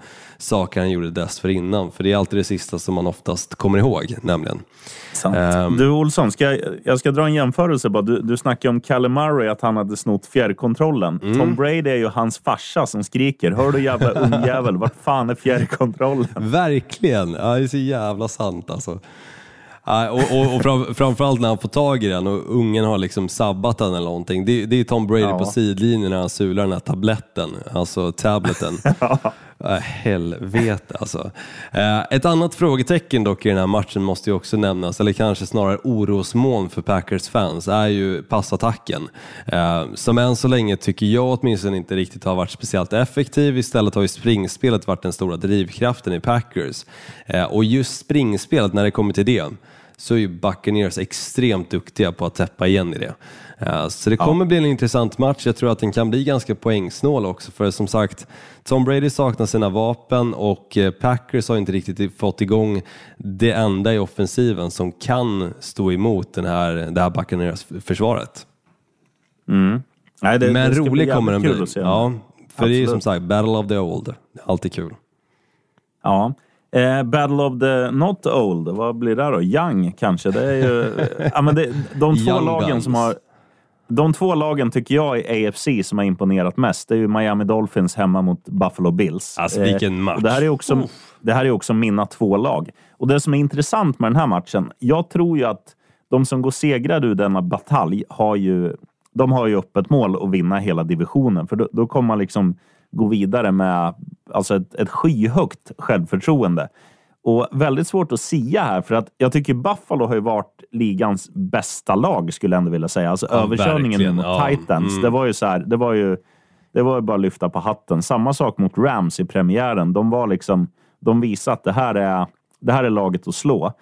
saker han gjorde dessförinnan. För det är alltid det sista som man oftast kommer ihåg nämligen. Sant. Ehm. du Olsson, ska jag, jag ska dra en jämförelse. Bara. Du, du snackade om Kalle Murray, att han hade snott fjärrkontrollen. Mm. Tom Brady är ju hans farsa som skriker. Hör du jävla ungjävel, vart fan är fjärrkontrollen? Verkligen! Ja, det är så jävla sant alltså. Och, och, och fram, framförallt när han får tag i den och ungen har liksom sabbat den eller någonting. Det, det är Tom Brady Ja. på sidlinjen när han sular den här tabletten, alltså tableten. Äh, helvete alltså. Eh, Ett annat frågetecken dock i den här matchen måste ju också nämnas, eller kanske snarare orosmoln för Packers fans, är ju passattacken. Eh, Som än så länge tycker jag åtminstone inte riktigt har varit speciellt effektiv. Istället har ju springspelet varit den stora drivkraften i Packers. Eh, Och just springspelet, när det kommer till det, så är ju Buccaneers extremt duktiga på att täppa igen i det. Eh, Så det kommer bli en intressant match. Jag tror att den kan bli ganska poängsnål också, för som sagt, Tom Brady saknar sina vapen och eh, Packers har inte riktigt fått igång det enda i offensiven som kan stå emot den här, det här Buccaneers-försvaret. Nej, det, Men det rolig kommer den bli. Ja, för det är ju som Absolut. sagt Battle of the Old. Alltid kul. Ja. Eh, Battle of the Not Old, vad blir det då? Young kanske? Det är ju, ja, men det, de två Young lagen Guns. som har... De två lagen tycker jag i AFC som har imponerat mest, det är ju Miami Dolphins hemma mot Buffalo Bills. Alltså, vilken match. och det, här är också, det här är också mina två lag. Och det som är intressant med den här matchen, jag tror ju att de som går segrade ur denna batalj har ju, de har ju öppet mål att vinna hela divisionen. För då, då kommer man liksom gå vidare med alltså ett, ett skyhögt självförtroende. Och väldigt svårt att sia här, för att jag tycker Buffalo har ju varit ligans bästa lag, skulle jag ändå vilja säga. Alltså överkörningen verkligen. mot Ja, Titans, mm. det var ju så här, det var ju, det var ju bara att lyfta på hatten. Samma sak mot Rams i premiären. De var liksom, de visade att det här är, det här är laget att slå.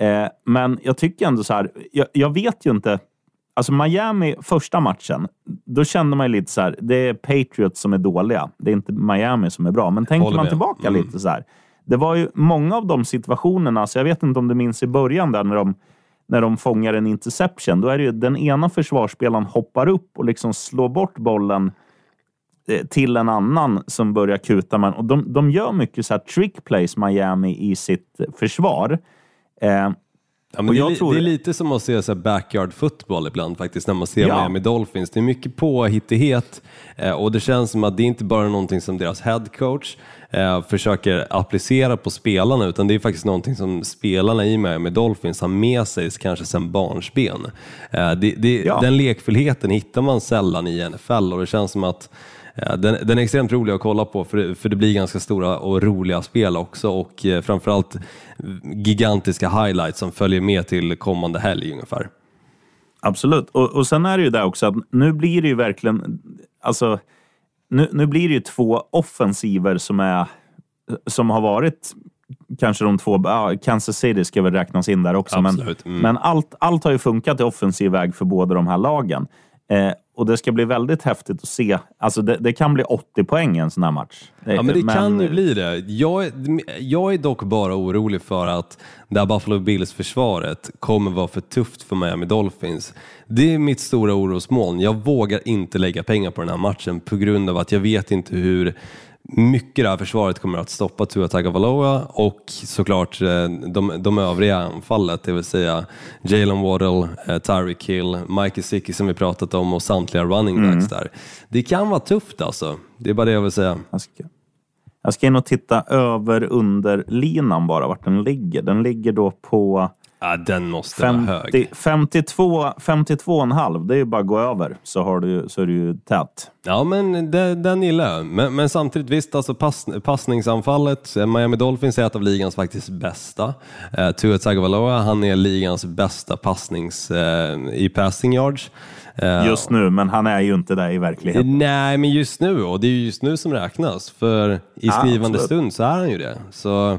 Eh, men jag tycker ändå så här, jag, jag vet ju inte. Alltså Miami, första matchen, då kände man lite så här, det är Patriots som är dåliga. Det är inte Miami som är bra. Men tänker man med. tillbaka Mm. lite så här. Det var ju många av de situationerna, så jag vet inte om du minns i början där när de, när de fångar en interception. Då är det ju den ena försvarsspelaren hoppar upp och liksom slår bort bollen eh, till en annan som börjar kuta. Man. Och de, de gör mycket så här trick plays, Miami, i sitt försvar. Eh, Ja, men det, är, tror- det är lite som att se så backyard football ibland faktiskt när man ser Ja. Miami Dolphins. Det är mycket påhittighet eh, och det känns som att det är inte bara någonting som deras head coach eh, försöker applicera på spelarna utan det är faktiskt någonting som spelarna i Miami Dolphins har med sig kanske sedan barnsben. Eh, det, det, Ja. Den lekfullheten hittar man sällan i NFL och det känns som att den, den är extremt rolig att kolla på för, det- för det blir ganska stora och roliga spel också och eh, framförallt gigantiska highlights som följer med till kommande helg ungefär. Absolut. Och, och sen är det ju där också att nu blir det ju verkligen... Alltså, nu, nu blir det ju två offensiver som, är, som har varit kanske de två, ja, Kansas City ska väl räknas in där också. Absolut, Men, mm. men allt, allt har ju funkat i offensiv väg för båda de här lagen. Eh, och det ska bli väldigt häftigt att se. Alltså det, det kan bli 80 poäng i en sån här match. Ja, men det kan ju bli det. Jag, är- jag är dock bara orolig för att det här Buffalo Bills-försvaret kommer vara för tufft för Miami Dolphins. Det är mitt stora orosmoln. Jag vågar inte lägga pengar på den här matchen på grund av att jag vet inte hur mycket det här försvaret kommer att stoppa Tua Tagovailoa och såklart eh, de, de övriga anfallet, det vill säga Jalen Waddle, eh, Tyreek Hill, Mike Gesicki som vi pratat om och samtliga running backs där. Det kan vara tufft alltså. Det är bara det jag vill säga. Jag ska, jag ska in och titta över under linan bara, vart den ligger. Den ligger då på Ja, den måste vara 50, hög. 52, 52,5. Det är ju bara att gå över så, har du, så är det ju tätt. Ja, men det, den gillar jag. Men, men samtidigt, visst, alltså pass, passningsanfallet. eh, Miami Dolphins är ett av ligans faktiskt bästa. Uh, Tua Tagovailoa, han är ligans bästa passnings eh, i passing yards. Eh, Just nu, men han är ju inte där i verkligheten. Nej, men just nu, och det är ju just nu som räknas. För i Ja, skrivande absolut. stund så är han ju det. Så, eh,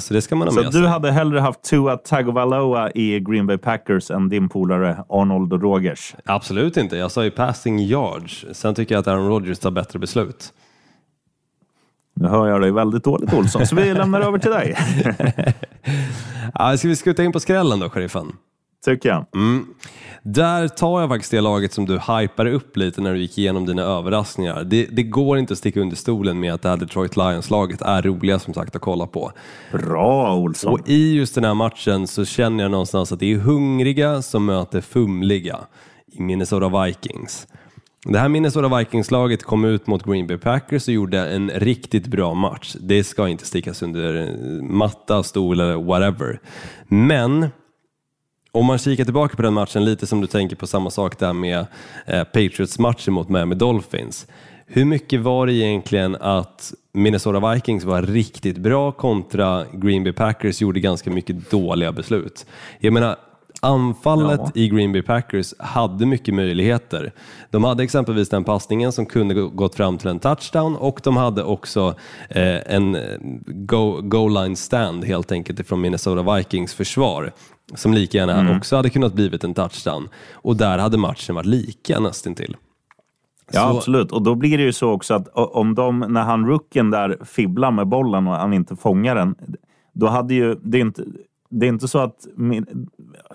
så det ska man ha Så med sig. du hade hellre haft Tua Tagovailoa i Green Bay Packers än din polare Arnold Rogers? Absolut inte. Jag sa ju passing yards. Sen tycker jag att Aaron Rodgers tar bättre beslut. Nu hör jag dig väldigt dåligt Olsson, så vi lämnar över till dig. Ja, ska vi skjuta in på skrällen då, sheriffen? Tycker jag. Där tar jag faktiskt det laget som du hypade upp lite när du gick igenom dina överraskningar. Det, det går inte att sticka under stolen med att det här Detroit Lions-laget är roliga som sagt att kolla på. Bra Olsson. Och i just den här matchen så känner jag någonstans att det är hungriga som möter fumliga i Minnesota Vikings. Det här Minnesota Vikings-laget kom ut mot Green Bay Packers och gjorde en riktigt bra match. Det ska inte stickas under matta, stol eller whatever. Men om man kikar tillbaka på den matchen lite som du tänker på samma sak där med eh, Patriots match mot Miami Dolphins. Hur mycket var det egentligen att Minnesota Vikings var riktigt bra kontra Green Bay Packers gjorde ganska mycket dåliga beslut? Jag menar, anfallet Ja. i Green Bay Packers hade mycket möjligheter. De hade exempelvis den passningen som kunde gå- gått fram till en touchdown och de hade också eh, en eh, go- goal line stand helt enkelt ifrån Minnesota Vikings försvar som lika gärna Mm. också hade kunnat blivit en touchdown. Och där hade matchen varit lika nästintill. Ja, Så- absolut. Och då blir det ju så också att om de, när han rookien där fibblar med bollen och han inte fångar den, då hade ju, det är inte, det är inte så att,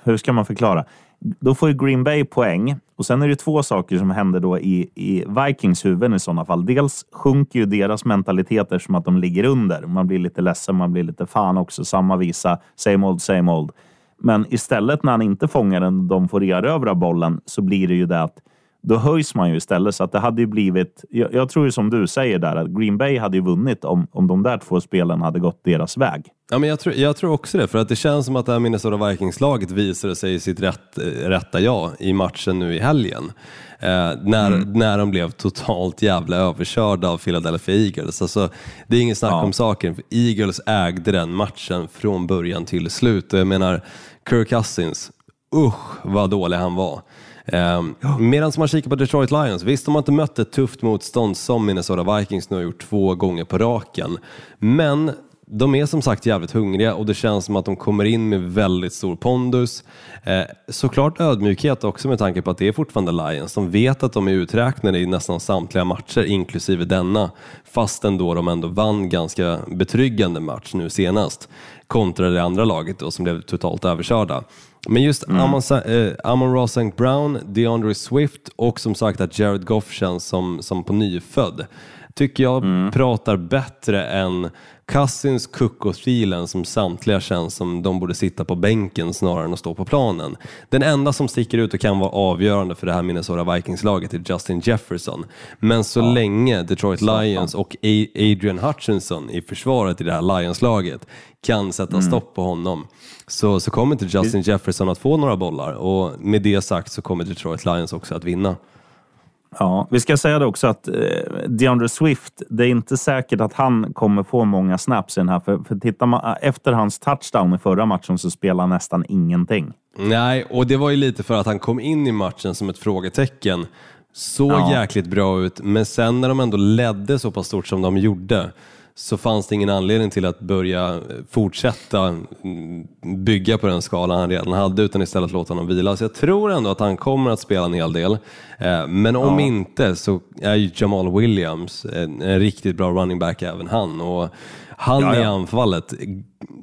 hur ska man förklara? Då får ju Green Bay poäng och sen är det två saker som händer då i, i Vikings huvuden i sådana fall. Dels sjunker ju deras mentaliteter som att de ligger under. Man blir lite ledsen, man blir lite fan också. Samma visa, same old, same old. Men istället när han inte fångar den, och de får erövra bollen, så blir det ju det att då höjs man ju istället. Så att det hade ju blivit, jag, jag tror ju som du säger där, att Green Bay hade ju vunnit om, om de där två spelen hade gått deras väg. Ja, men jag, tror, jag tror också det, för att det känns som att det här Minnesota Vikings-laget visade sig sitt rätt, rätta jag i matchen nu i helgen. Eh, när, när de blev totalt jävla överkörda av Philadelphia Eagles. Alltså, det är ingen snack Ja. om saken, för Eagles ägde den matchen från början till slut. Och jag menar, Kirk Cousins, usch vad dålig han var. Eh, Medan man kikar på Detroit Lions, visst de har inte mött ett tufft motstånd som Minnesota Vikings nu har gjort två gånger på raken. Men de är som sagt jävligt hungriga och det känns som att de kommer in med väldigt stor pondus. Eh, såklart ödmjukhet också med tanke på att det är fortfarande Lions. De vet att de är uträknade i nästan samtliga matcher, inklusive denna. Fastän då de ändå vann ganska betryggande match nu senast. Kontra det andra laget då, som blev totalt överkörda. Men just Amon, Sa- eh, Amon Ross St. Brown, DeAndre Swift och som sagt att Jared Goff känns som, som på nyfödd tycker jag pratar bättre än Cousins, Cook och Thielen som samtliga känns som de borde sitta på bänken snarare än att stå på planen. Den enda som sticker ut och kan vara avgörande för det här Minnesota Vikings-laget är Justin Jefferson. Men så länge Detroit Lions och Adrian Hutchinson i försvaret i det här Lions-laget kan sätta stopp på honom så, så kommer inte Justin Jefferson att få några bollar och med det sagt så kommer Detroit Lions också att vinna. Ja, vi ska säga det också att eh, DeAndre Swift, det är inte säkert att han kommer få många snaps i den här. För, för tittar man efter hans touchdown i förra matchen så spelar han nästan ingenting. Nej, och det var ju lite för att han kom in i matchen som ett frågetecken. Såg Ja. jäkligt bra ut, men sen när de ändå ledde så pass stort som de gjorde så fanns det ingen anledning till att börja fortsätta mm, bygga på den skalan han redan hade utan istället låta honom vila. Så jag tror ändå att han kommer att spela en hel del. Eh, men om inte så är ju Jamal Williams en, en riktigt bra running back även han. Och han Ja, ja. i anfallet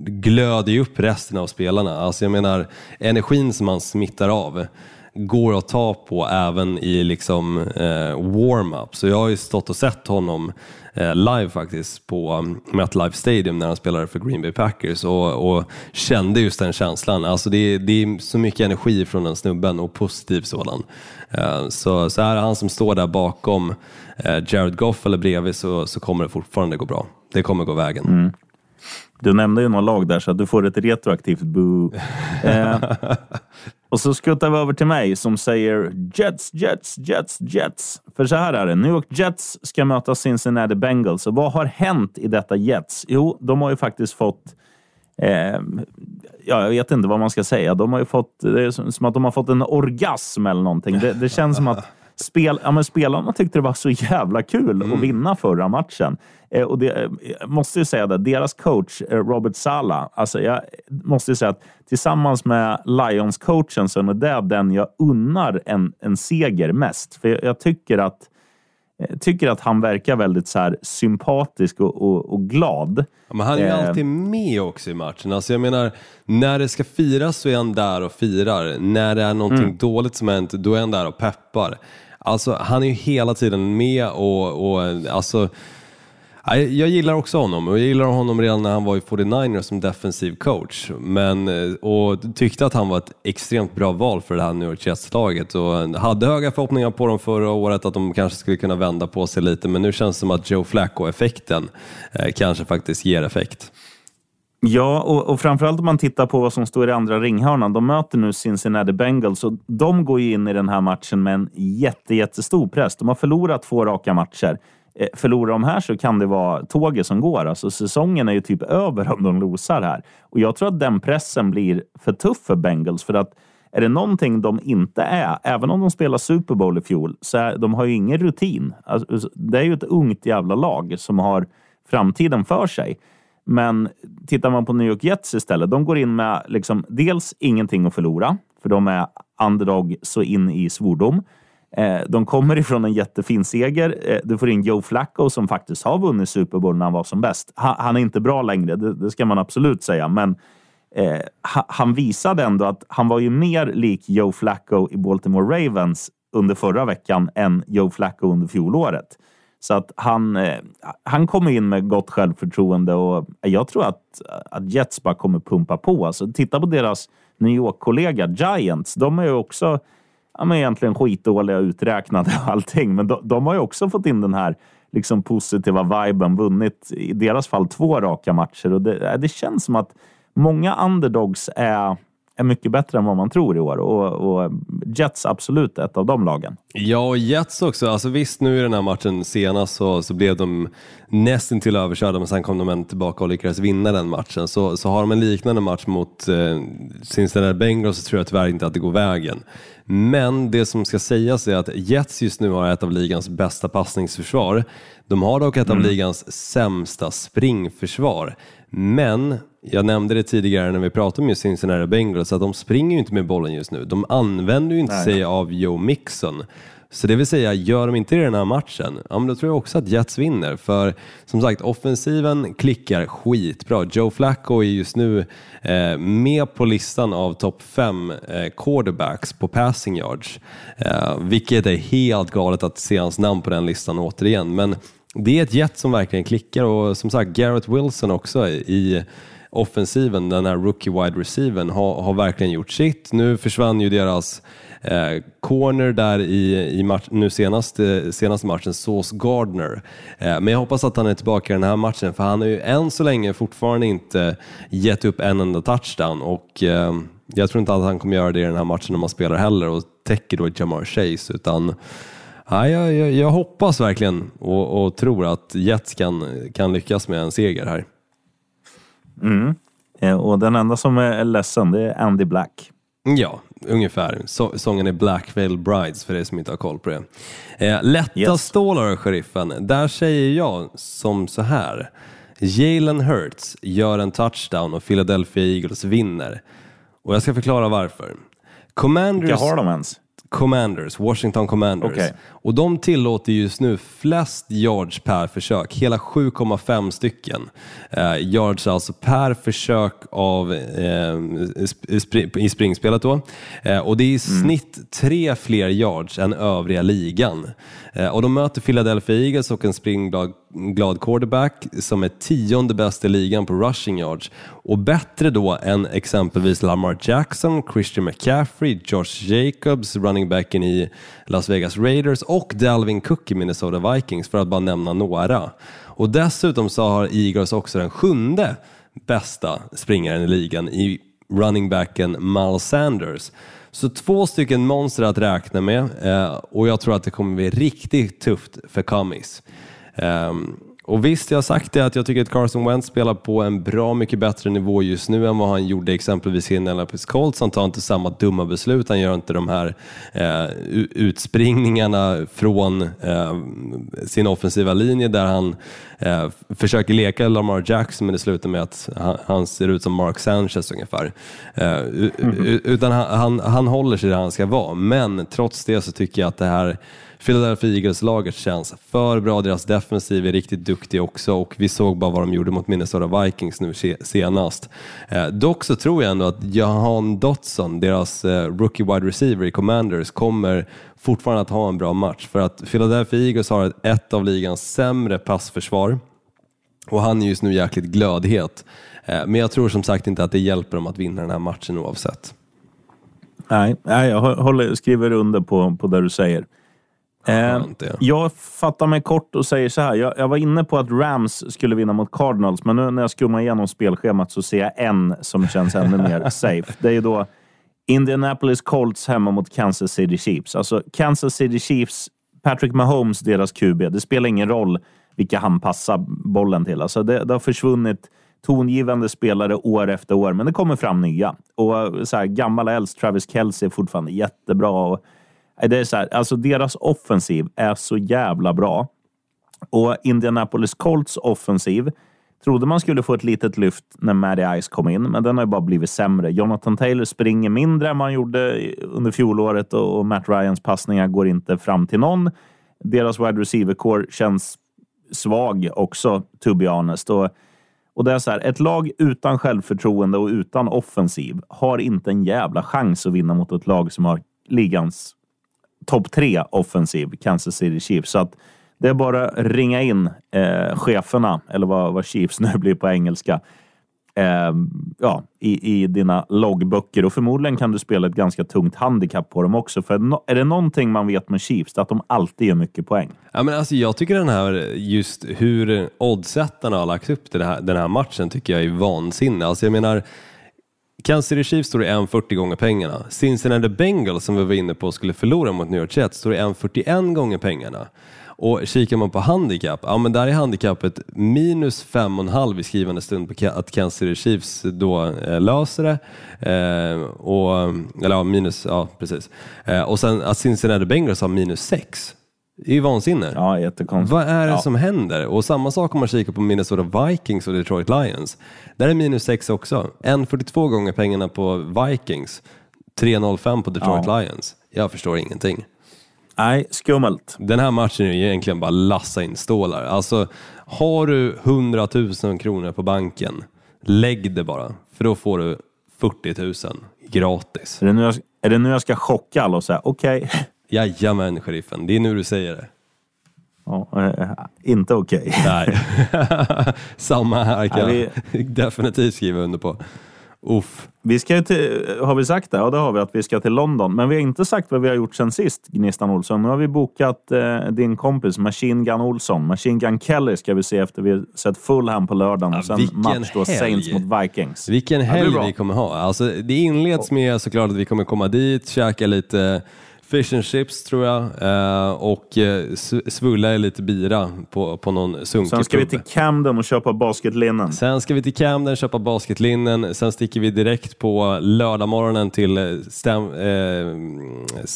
glöder ju upp resten av spelarna. Alltså jag menar, energin som han smittar av går att ta på även i liksom eh, warm-up. Så jag har ju stått och sett honom eh, live faktiskt på um, MetLife Stadium när han spelade för Green Bay Packers och, och kände just den känslan. Alltså det, är- det är så mycket energi från den snubben och positiv sådan. Eh, så, så är han som står där bakom eh, Jared Goff eller bredvid så, så kommer det fortfarande gå bra. Det kommer gå vägen. Du nämnde ju några lag där, så du får ett retroaktivt boo. Eh, och så skuttar vi över till mig som säger Jets, Jets, Jets, Jets. För så här är det. New York Jets ska möta Cincinnati Bengals. Och vad har hänt i detta Jets? Jo, de har ju faktiskt fått Eh, ja, jag vet inte vad man ska säga. De har ju fått, det är som att de har fått en orgasm eller någonting. Det, det känns som att spel, ja, men spelarna tyckte det var så jävla kul att vinna förra matchen. Eh, och det, eh, jag måste ju säga det, deras coach eh, Robert Sala, alltså jag måste ju säga att tillsammans med Lions-coachen så är det den jag unnar en, en seger mest. För jag, jag tycker att jag tycker att han verkar väldigt så sympatisk och, och, och glad. Ja, Men han är ju Eh. alltid med också i matchen. Alltså jag menar, när det ska firas så är han där och firar. När det är någonting Mm. dåligt som hänt, då är han där och peppar. Alltså han är ju hela tiden med och, och alltså Jag gillar också honom och jag gillar honom redan när han var i 49ers som defensiv coach. Men, eh, och tyckte att han var ett extremt bra val för det här New York Jets-laget och hade höga förhoppningar på dem förra året att de kanske skulle kunna vända på sig lite men nu känns det som att Joe Flacco-effekten eh, kanske faktiskt ger effekt. Ja, och, och framförallt om man tittar på vad som står i andra ringhörnan. De möter nu Cincinnati Bengals och de går ju in i den här matchen med en jätte, jättestor press. De har förlorat två raka matcher. Eh, förlorar de här så kan det vara tåget som går. Alltså säsongen är ju typ över om de losar här. Och jag tror att den pressen blir för tuff för Bengals för att är det någonting de inte är, även om de spelar Super Bowl i fjol, så är, de har ju ingen rutin. Alltså, det är ju ett ungt jävla lag som har framtiden för sig. Men tittar man på New York Jets istället, de går in med liksom, dels ingenting att förlora, för de är underdog så in i svordom. Eh, de kommer ifrån en jättefin seger. Eh, du får in Joe Flacco som faktiskt har vunnit Super Bowl när han var som bäst. Han, han är inte bra längre, det, det ska man absolut säga, men eh, han visade ändå att han var ju mer lik Joe Flacco i Baltimore Ravens under förra veckan än Joe Flacco under fjolåret. Så att han, eh, han kommer in med gott självförtroende och jag tror att, att Jets bara kommer pumpa på. Alltså, titta på deras New York-kollega Giants. De är ju också ja, men egentligen skitdåliga, uträknade och allting. Men de, de har ju också fått in den här liksom positiva viben, vunnit i deras fall två raka matcher. Och det, det känns som att många underdogs är, är mycket bättre än vad man tror i år och, och Jets absolut ett av de lagen. Ja, och Jets också. Alltså visst, nu i den här matchen senast så, så blev de nästan till överkörda, men sen kom de tillbaka och lyckades vinna den matchen. Så, så har de en liknande match mot eh, Cincinnati Bengals så tror jag tyvärr inte att det går vägen. Men det som ska sägas är att Jets just nu har ett av ligans bästa passningsförsvar. De har dock ett av ligans sämsta springförsvar. Men jag nämnde det tidigare när vi pratade med Cincinnati Bengals att de springer ju inte med bollen just nu. De använder ju inte sig av Joe Mixon. Så det vill säga, gör de inte det i den här matchen, ja, men då tror jag också att Jets vinner. För som sagt, offensiven klickar skitbra. Joe Flacco är just nu eh, med på listan av topp fem eh, quarterbacks på passing yards. Eh, vilket är helt galet att se hans namn på den listan återigen. Men det är ett jet som verkligen klickar och som sagt, Garrett Wilson också i offensiven, den här rookie wide receiven har, har verkligen gjort sitt. Nu försvann ju deras eh, corner där i, i match, nu senaste, eh, senaste matchen, Sauce Gardner. Eh, men jag hoppas att han är tillbaka i den här matchen för han har ju än så länge fortfarande inte gett upp en enda touchdown och eh, jag tror inte att han kommer göra det i den här matchen när man spelar heller och täcker då Jamar Chase utan Ja, jag, jag, jag hoppas verkligen och, och tror att Jets kan, kan lyckas med en seger här. Eh, och den enda som är ledsen, det är Andy Black. Ja, ungefär. Så, sången är Black Veil Brides för er som inte har koll på det. Eh, lätta Yes. stålar, sheriffen. Där säger jag som så här. Jalen Hurts gör en touchdown och Philadelphia Eagles vinner. Och jag ska förklara varför. Commanders... Vilka har de ens? Commanders, Washington Commanders. Okej. Och de tillåter just nu flest yards per försök, hela 7,5 stycken. Eh, yards alltså per försök av, eh, sp- spri- i springspelet då. Eh, och det är i snitt tre fler yards än övriga ligan. Eh, och de möter Philadelphia Eagles och en springglad glad quarterback som är tionde bäst i ligan på rushing yards och bättre då än exempelvis Lamar Jackson, Christian McCaffrey, Josh Jacobs, running backen i Las Vegas Raiders och Dalvin Cook i Minnesota Vikings för att bara nämna några. Och dessutom så har Eagles också den sjunde bästa springaren i ligan i running backen Miles Sanders. Så två stycken monster att räkna med eh, och jag tror att det kommer bli riktigt tufft för Cummings. Ehm, och visst, jag har sagt det att jag tycker att Carson Wentz spelar på en bra mycket bättre nivå just nu än vad han gjorde exempelvis i Indianapolis Colts. Han tar inte samma dumma beslut, han gör inte de här eh, utspringningarna från eh, sin offensiva linje där han eh, försöker leka Lamar Jackson men det slutar med att han, han ser ut som Mark Sanchez ungefär. U- utan han, han, han håller sig där han ska vara, men trots det så tycker jag att det här Philadelphia Eagles-laget känns för bra, deras defensiv är riktigt duktig också och vi såg bara vad de gjorde mot Minnesota Vikings nu senast. Eh, dock så tror jag ändå att Jahan Dotson, deras eh, rookie wide receiver i Commanders, kommer fortfarande att ha en bra match för att Philadelphia Eagles har ett, av ligans sämre passförsvar och han är just nu jäkligt glödhet. Eh, men jag tror som sagt inte att det hjälper dem att vinna den här matchen oavsett. Nej, nej jag håller, skriver under på, på det du säger. Eh, Skönt, ja. jag fattar mig kort och säger så här. Jag, jag var inne på att Rams skulle vinna mot Cardinals, men nu när jag skummar igenom spelschemat så ser jag en som känns ännu mer safe. Det är ju då Indianapolis Colts hemma mot Kansas City Chiefs. Alltså Kansas City Chiefs, Patrick Mahomes, deras QB. Det spelar ingen roll vilka han passar bollen till. Alltså det, det har försvunnit tongivande spelare år efter år, men det kommer fram nya. Och så här, gammal äldst, Travis Kelce är fortfarande jättebra. Och, det är så här, alltså deras offensiv är så jävla bra. Och Indianapolis Colts offensiv trodde man skulle få ett litet lyft när Matty Ice kom in, men den har ju bara blivit sämre. Jonathan Taylor springer mindre än man gjorde under fjolåret och Matt Ryans passningar går inte fram till någon. Deras wide receiver core känns svag också, to be honest. Och, och det är så här, ett lag utan självförtroende och utan offensiv har inte en jävla chans att vinna mot ett lag som har ligans topp tre offensiv, Kansas City Chiefs. Så att det är bara att ringa in eh, cheferna, eller vad, vad Chiefs nu blir på engelska, eh, ja, i, i dina loggböcker. Och förmodligen kan du spela ett ganska tungt handikapp på dem också. För no, är det någonting man vet med Chiefs, det är att de alltid gör mycket poäng. Ja, men alltså, jag tycker den här, just hur oddsättarna har lagt upp den här, den här matchen tycker jag är vansinne. Alltså, jag menar, Kansas City Chiefs står i 1,40 gånger pengarna. Cincinnati Bengals som vi var inne på skulle förlora mot New York Jets står i 1,41 gånger pengarna. Och kikar man på handikapp, ja men där är handikappet minus 5,5 i skrivande stund på att Kansas City Chiefs då eh, löser det. Eh, och, eller ja, minus, ja precis. Eh, och sen att Cincinnati Bengals har minus 6. Det är ju vansinne. Ja, jättekonstigt. Vad är det Ja. som händer? Och samma sak om man kikar på Minnesota Vikings och Detroit Lions. Där är minus 6 också. 1,42 gånger pengarna på Vikings. 3,05 på Detroit Ja. Lions. Jag förstår ingenting. Nej, skummelt. Den här matchen är ju egentligen bara lassa in stålar. Alltså, har du 100 000 kronor på banken, lägg det bara. För då får du 40 000 gratis. Är det nu jag, är det nu jag ska chocka alla och säga okej? Jajamän, sheriffen. Det är nu du säger det. Ja, eh, inte okej. Nej. Samma här kan Nej, jag definitivt skriva under på. Uff. Vi ska till, har vi sagt det? Ja, det har vi, att vi ska till London. Men vi har inte sagt vad vi har gjort sen sist, Gnistan Olsson. Nu har vi bokat eh, din kompis Machine Gun Olsson. Machine Gun Kelly ska vi se efter vi har sett Fulham på lördagen. Ja, och sen match då, helg. Saints mot Vikings. Vilken helg bra. vi kommer ha. Alltså, det inleds med såklart att vi kommer komma dit, käka lite Fish and chips tror jag eh, och eh, svulla är lite bira på, på någon sunkig Sen ska vi till Camden och köpa basketlinnen. Sen ska vi till Camden köpa basketlinnen, sen sticker vi direkt på lördagmorgonen till eh, Stam, eh,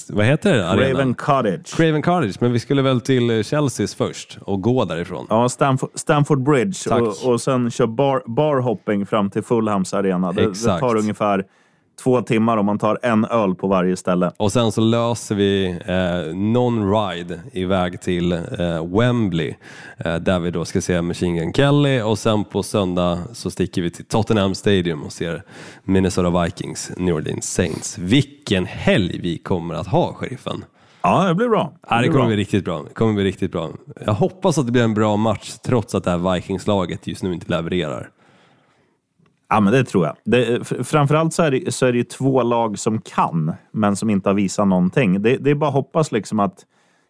vad heter det? arenan? Raven Cottage. Craven Cottage, men vi skulle väl till Chelseas först och gå därifrån. Ja, Stamford, Stamford Bridge och, och sen kör bar, barhopping fram till Fulhams arena. Det, det Exakt. tar ungefär två timmar om man tar en öl på varje ställe. Och sen så löser vi eh, någon ride iväg till eh, Wembley eh, där vi då ska se Machine Gun Kelly och sen på söndag så sticker vi till Tottenham Stadium och ser Minnesota Vikings, New Orleans Saints. Vilken helg vi kommer att ha, sheriffen! Ja, det blir bra. Det blir kommer bra. bli riktigt bra. Det kommer bli riktigt bra. Jag hoppas att det blir en bra match trots att det här Vikings-laget just nu inte levererar. Ja, men det tror jag. Det, eh, framförallt så är, det, så är det ju två lag som kan, men som inte har visat någonting. Det, det är bara att hoppas liksom att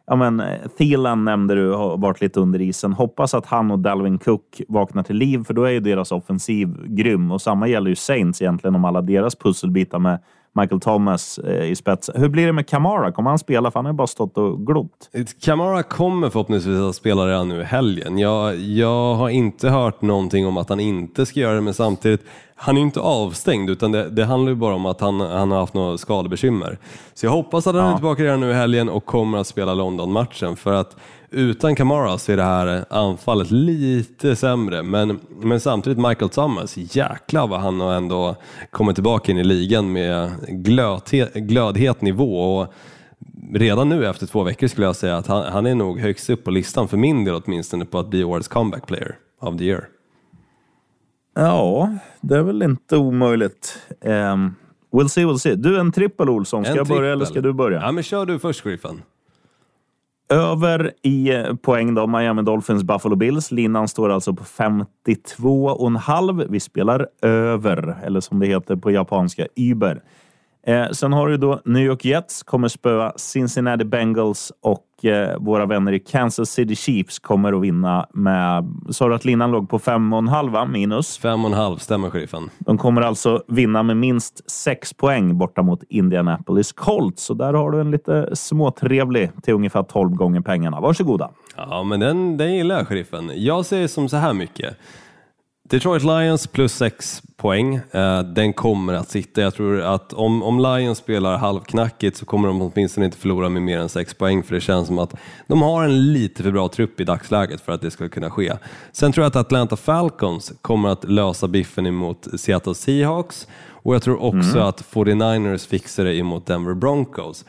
Ja, men eh, Thielen nämnde du har varit lite under isen. Hoppas att han och Dalvin Cook vaknar till liv, för då är ju deras offensiv grym. Och samma gäller ju Saints egentligen om alla deras pusselbitar med Michael Thomas eh, i spetsen. Hur blir det med Kamara? Kommer han spela? För han har ju bara stått och glott. Kamara kommer förhoppningsvis att spela redan nu i helgen. Jag, jag har inte hört någonting om att han inte ska göra det, men samtidigt, han är ju inte avstängd utan det, det handlar ju bara om att han, han har haft några skadebekymmer. Så jag hoppas att han är tillbaka redan nu i helgen och kommer att spela London-matchen för att utan Kamara så är det här anfallet lite sämre, men, men samtidigt Michael Thomas, jäklar vad han har ändå kommit tillbaka in i ligan med glödhet, glödhet nivå och redan nu efter två veckor skulle jag säga att han, han är nog högst upp på listan, för min del åtminstone, på att bli årets comeback player of the year. Ja, det är väl inte omöjligt. Um, we'll see, we'll see. Du, en trippel Olsson. Ska En jag börja trippel. eller ska du börja? Ja, men kör du först, Griffen. Över i eh, poäng då, Miami Dolphins, Buffalo Bills. Linan står alltså på 52,5. Vi spelar över, eller som det heter på japanska, Uber. Eh, sen har du då New York Jets kommer spöa Cincinnati Bengals och eh, våra vänner i Kansas City Chiefs kommer att vinna med... Sa du att linan låg på 5,5 va? minus? Fem och en halv, stämmer sheriffen? De kommer alltså vinna med minst sex poäng borta mot Indianapolis Colts. Så där har du en lite småtrevlig till ungefär 12 gånger pengarna. Varsågoda. Ja, men den, den gillar jag, sheriffen. Jag säger som så här mycket. Detroit Lions plus 6 poäng. Eh, den kommer att sitta. Jag tror att om, om Lions spelar halvknackigt så kommer de åtminstone inte förlora med mer än 6 poäng för det känns som att de har en lite för bra trupp i dagsläget för att det ska kunna ske. Sen tror jag att Atlanta Falcons kommer att lösa biffen emot Seattle Seahawks och jag tror också att 49ers fixar det emot Denver Broncos.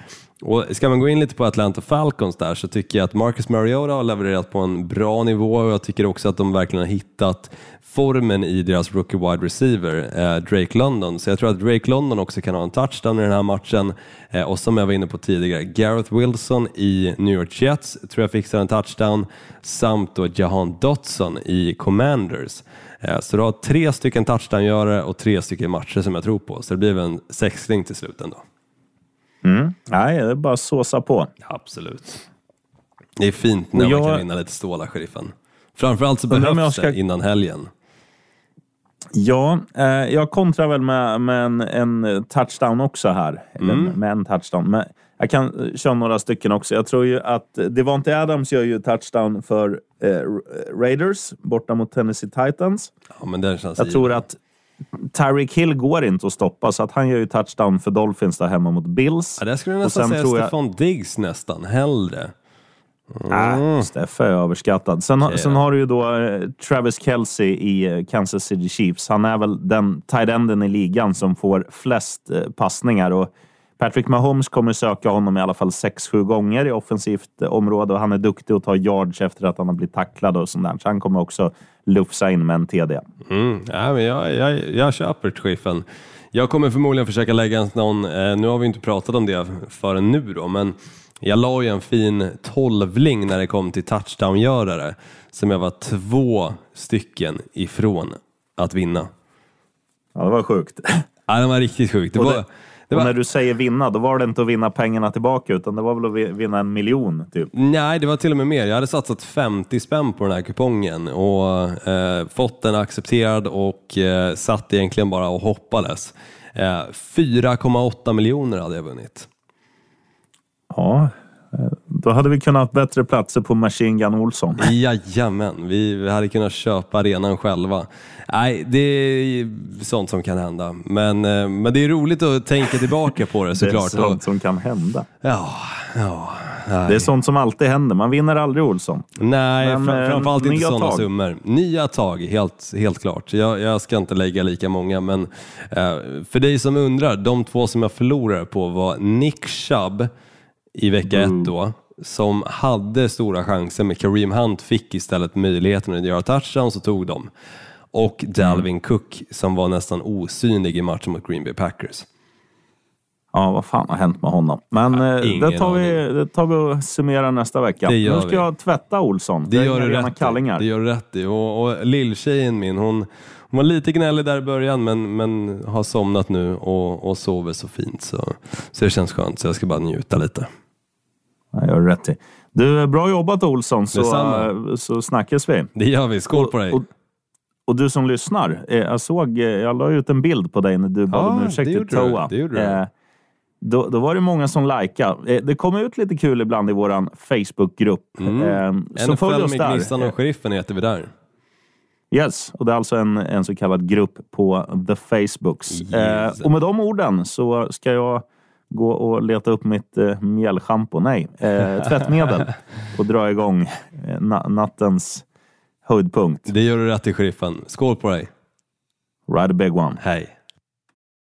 Och ska man gå in lite på Atlanta Falcons där så tycker jag att Marcus Mariota har levererat på en bra nivå och jag tycker också att de verkligen har hittat formen i deras rookie wide receiver, eh, Drake London. Så jag tror att Drake London också kan ha en touchdown i den här matchen. Eh, och som jag var inne på tidigare, Gareth Wilson i New York Jets tror jag fixar en touchdown. Samt då Jahan Dotson i Commanders. Eh, så du har tre stycken touchdown-görare och tre stycken matcher som jag tror på. Så det blir väl en sexling till slut ändå. Nej, det är bara att såsa på. Absolut. Det är fint när Och man jag- kan vinna lite stålar, sheriffen. Framförallt så om jag behövs ska- det innan helgen. Ja, eh, jag kontrar väl med, med en, en touchdown också här. Eller Mm. med en touchdown. Men jag kan eh, köra några stycken också. Jag tror ju att Devonte Adams gör ju touchdown för eh, Ra- Raiders borta mot Tennessee Titans. Ja, men den känns Jag tror att Tyreek Hill går inte att stoppa, så att han gör ju touchdown för Dolphins där hemma mot Bills. Ja, där skulle jag nästan säga jag- Stefan Diggs nästan, hellre. Nej, Steffe är överskattad. Sen, Okej, sen har du ju då eh, Travis Kelce i eh, Kansas City Chiefs. Han är väl den tight enden i ligan som får flest eh, passningar. Och Patrick Mahomes kommer söka honom i alla fall 6-7 gånger i offensivt område och han är duktig att ta yards efter att han har blivit tacklad och sånt där. Så han kommer också lufsa in med en TD. Mm. Ja, men jag, jag, jag köper chefen. Jag kommer förmodligen försöka lägga en någon, eh, nu har vi inte pratat om det förrän nu då, men jag la ju en fin tolvling när det kom till touchdown-görare som jag var två stycken ifrån att vinna. Ja, det var sjukt. Ja, det var riktigt sjukt. Det Och var, och när du säger vinna, då var det inte att vinna pengarna tillbaka, utan det var väl att vi- vinna en miljon, typ. Nej, det var till och med mer. Jag hade satsat 50 spänn på den här kupongen och eh, fått den accepterad och eh, satt egentligen bara och hoppades. Eh, 4,8 miljoner hade jag vunnit. Ja, då hade vi kunnat ha bättre platser på Machine Gun Olsson. Jajamän, vi hade kunnat köpa arenan själva. Nej, det är sånt som kan hända. Men, eh, men det är roligt att tänka tillbaka på det Det är såklart. sånt som kan hända. ja, ja. Nej. Det är sånt som alltid händer. Man vinner aldrig Olsson. Nej, Men, fram, eh, framförallt inte sådana tag. summor. Nya tag, helt, helt klart. Jag, jag ska inte lägga lika många, men eh, för dig som undrar, de två som jag förlorade på var Nick Chubb i vecka ett då, som hade stora chanser, men Kareem Hunt fick istället möjligheten att göra touchdown, så tog de. Och Dalvin Cook som var nästan osynlig i matchen mot Green Bay Packers. Ja, vad fan har hänt med honom? Men eh, ingen det, tar vi, det tar vi och summerar nästa vecka. Det nu ska vi. jag tvätta Olsson. Det är gör, du rätt i. kallingar. det gör du rätt i. Och, och lilltjejen min, hon, hon var lite gnällig där i början men, men har somnat nu och, och sover så fint. Så, så det känns skönt, så jag ska bara njuta lite. Jag gör rätt i. Du, bra jobbat Olsson, så, Detsamma. eh, så snackas vi. Det gör vi, skål på dig! Och, och du som lyssnar, eh, jag såg, eh, jag la ut en bild på dig när du bad om det ursäkt till. Toa. Det gjorde du. Eh, då, då var det många som likade. Det kom ut lite kul ibland i vår Facebookgrupp. Mm. Så följ NFL oss med där. Gnistan och Sheriffen heter vi där. Yes, och det är alltså en, en så kallad grupp på The Facebooks. Yes. Eh, och med de orden så ska jag gå och leta upp mitt eh, mjällschampo, nej, eh, tvättmedel och dra igång eh, na- nattens höjdpunkt. Det gör du rätt i, Sheriffen. Skål på dig! Ride a big one. Hej!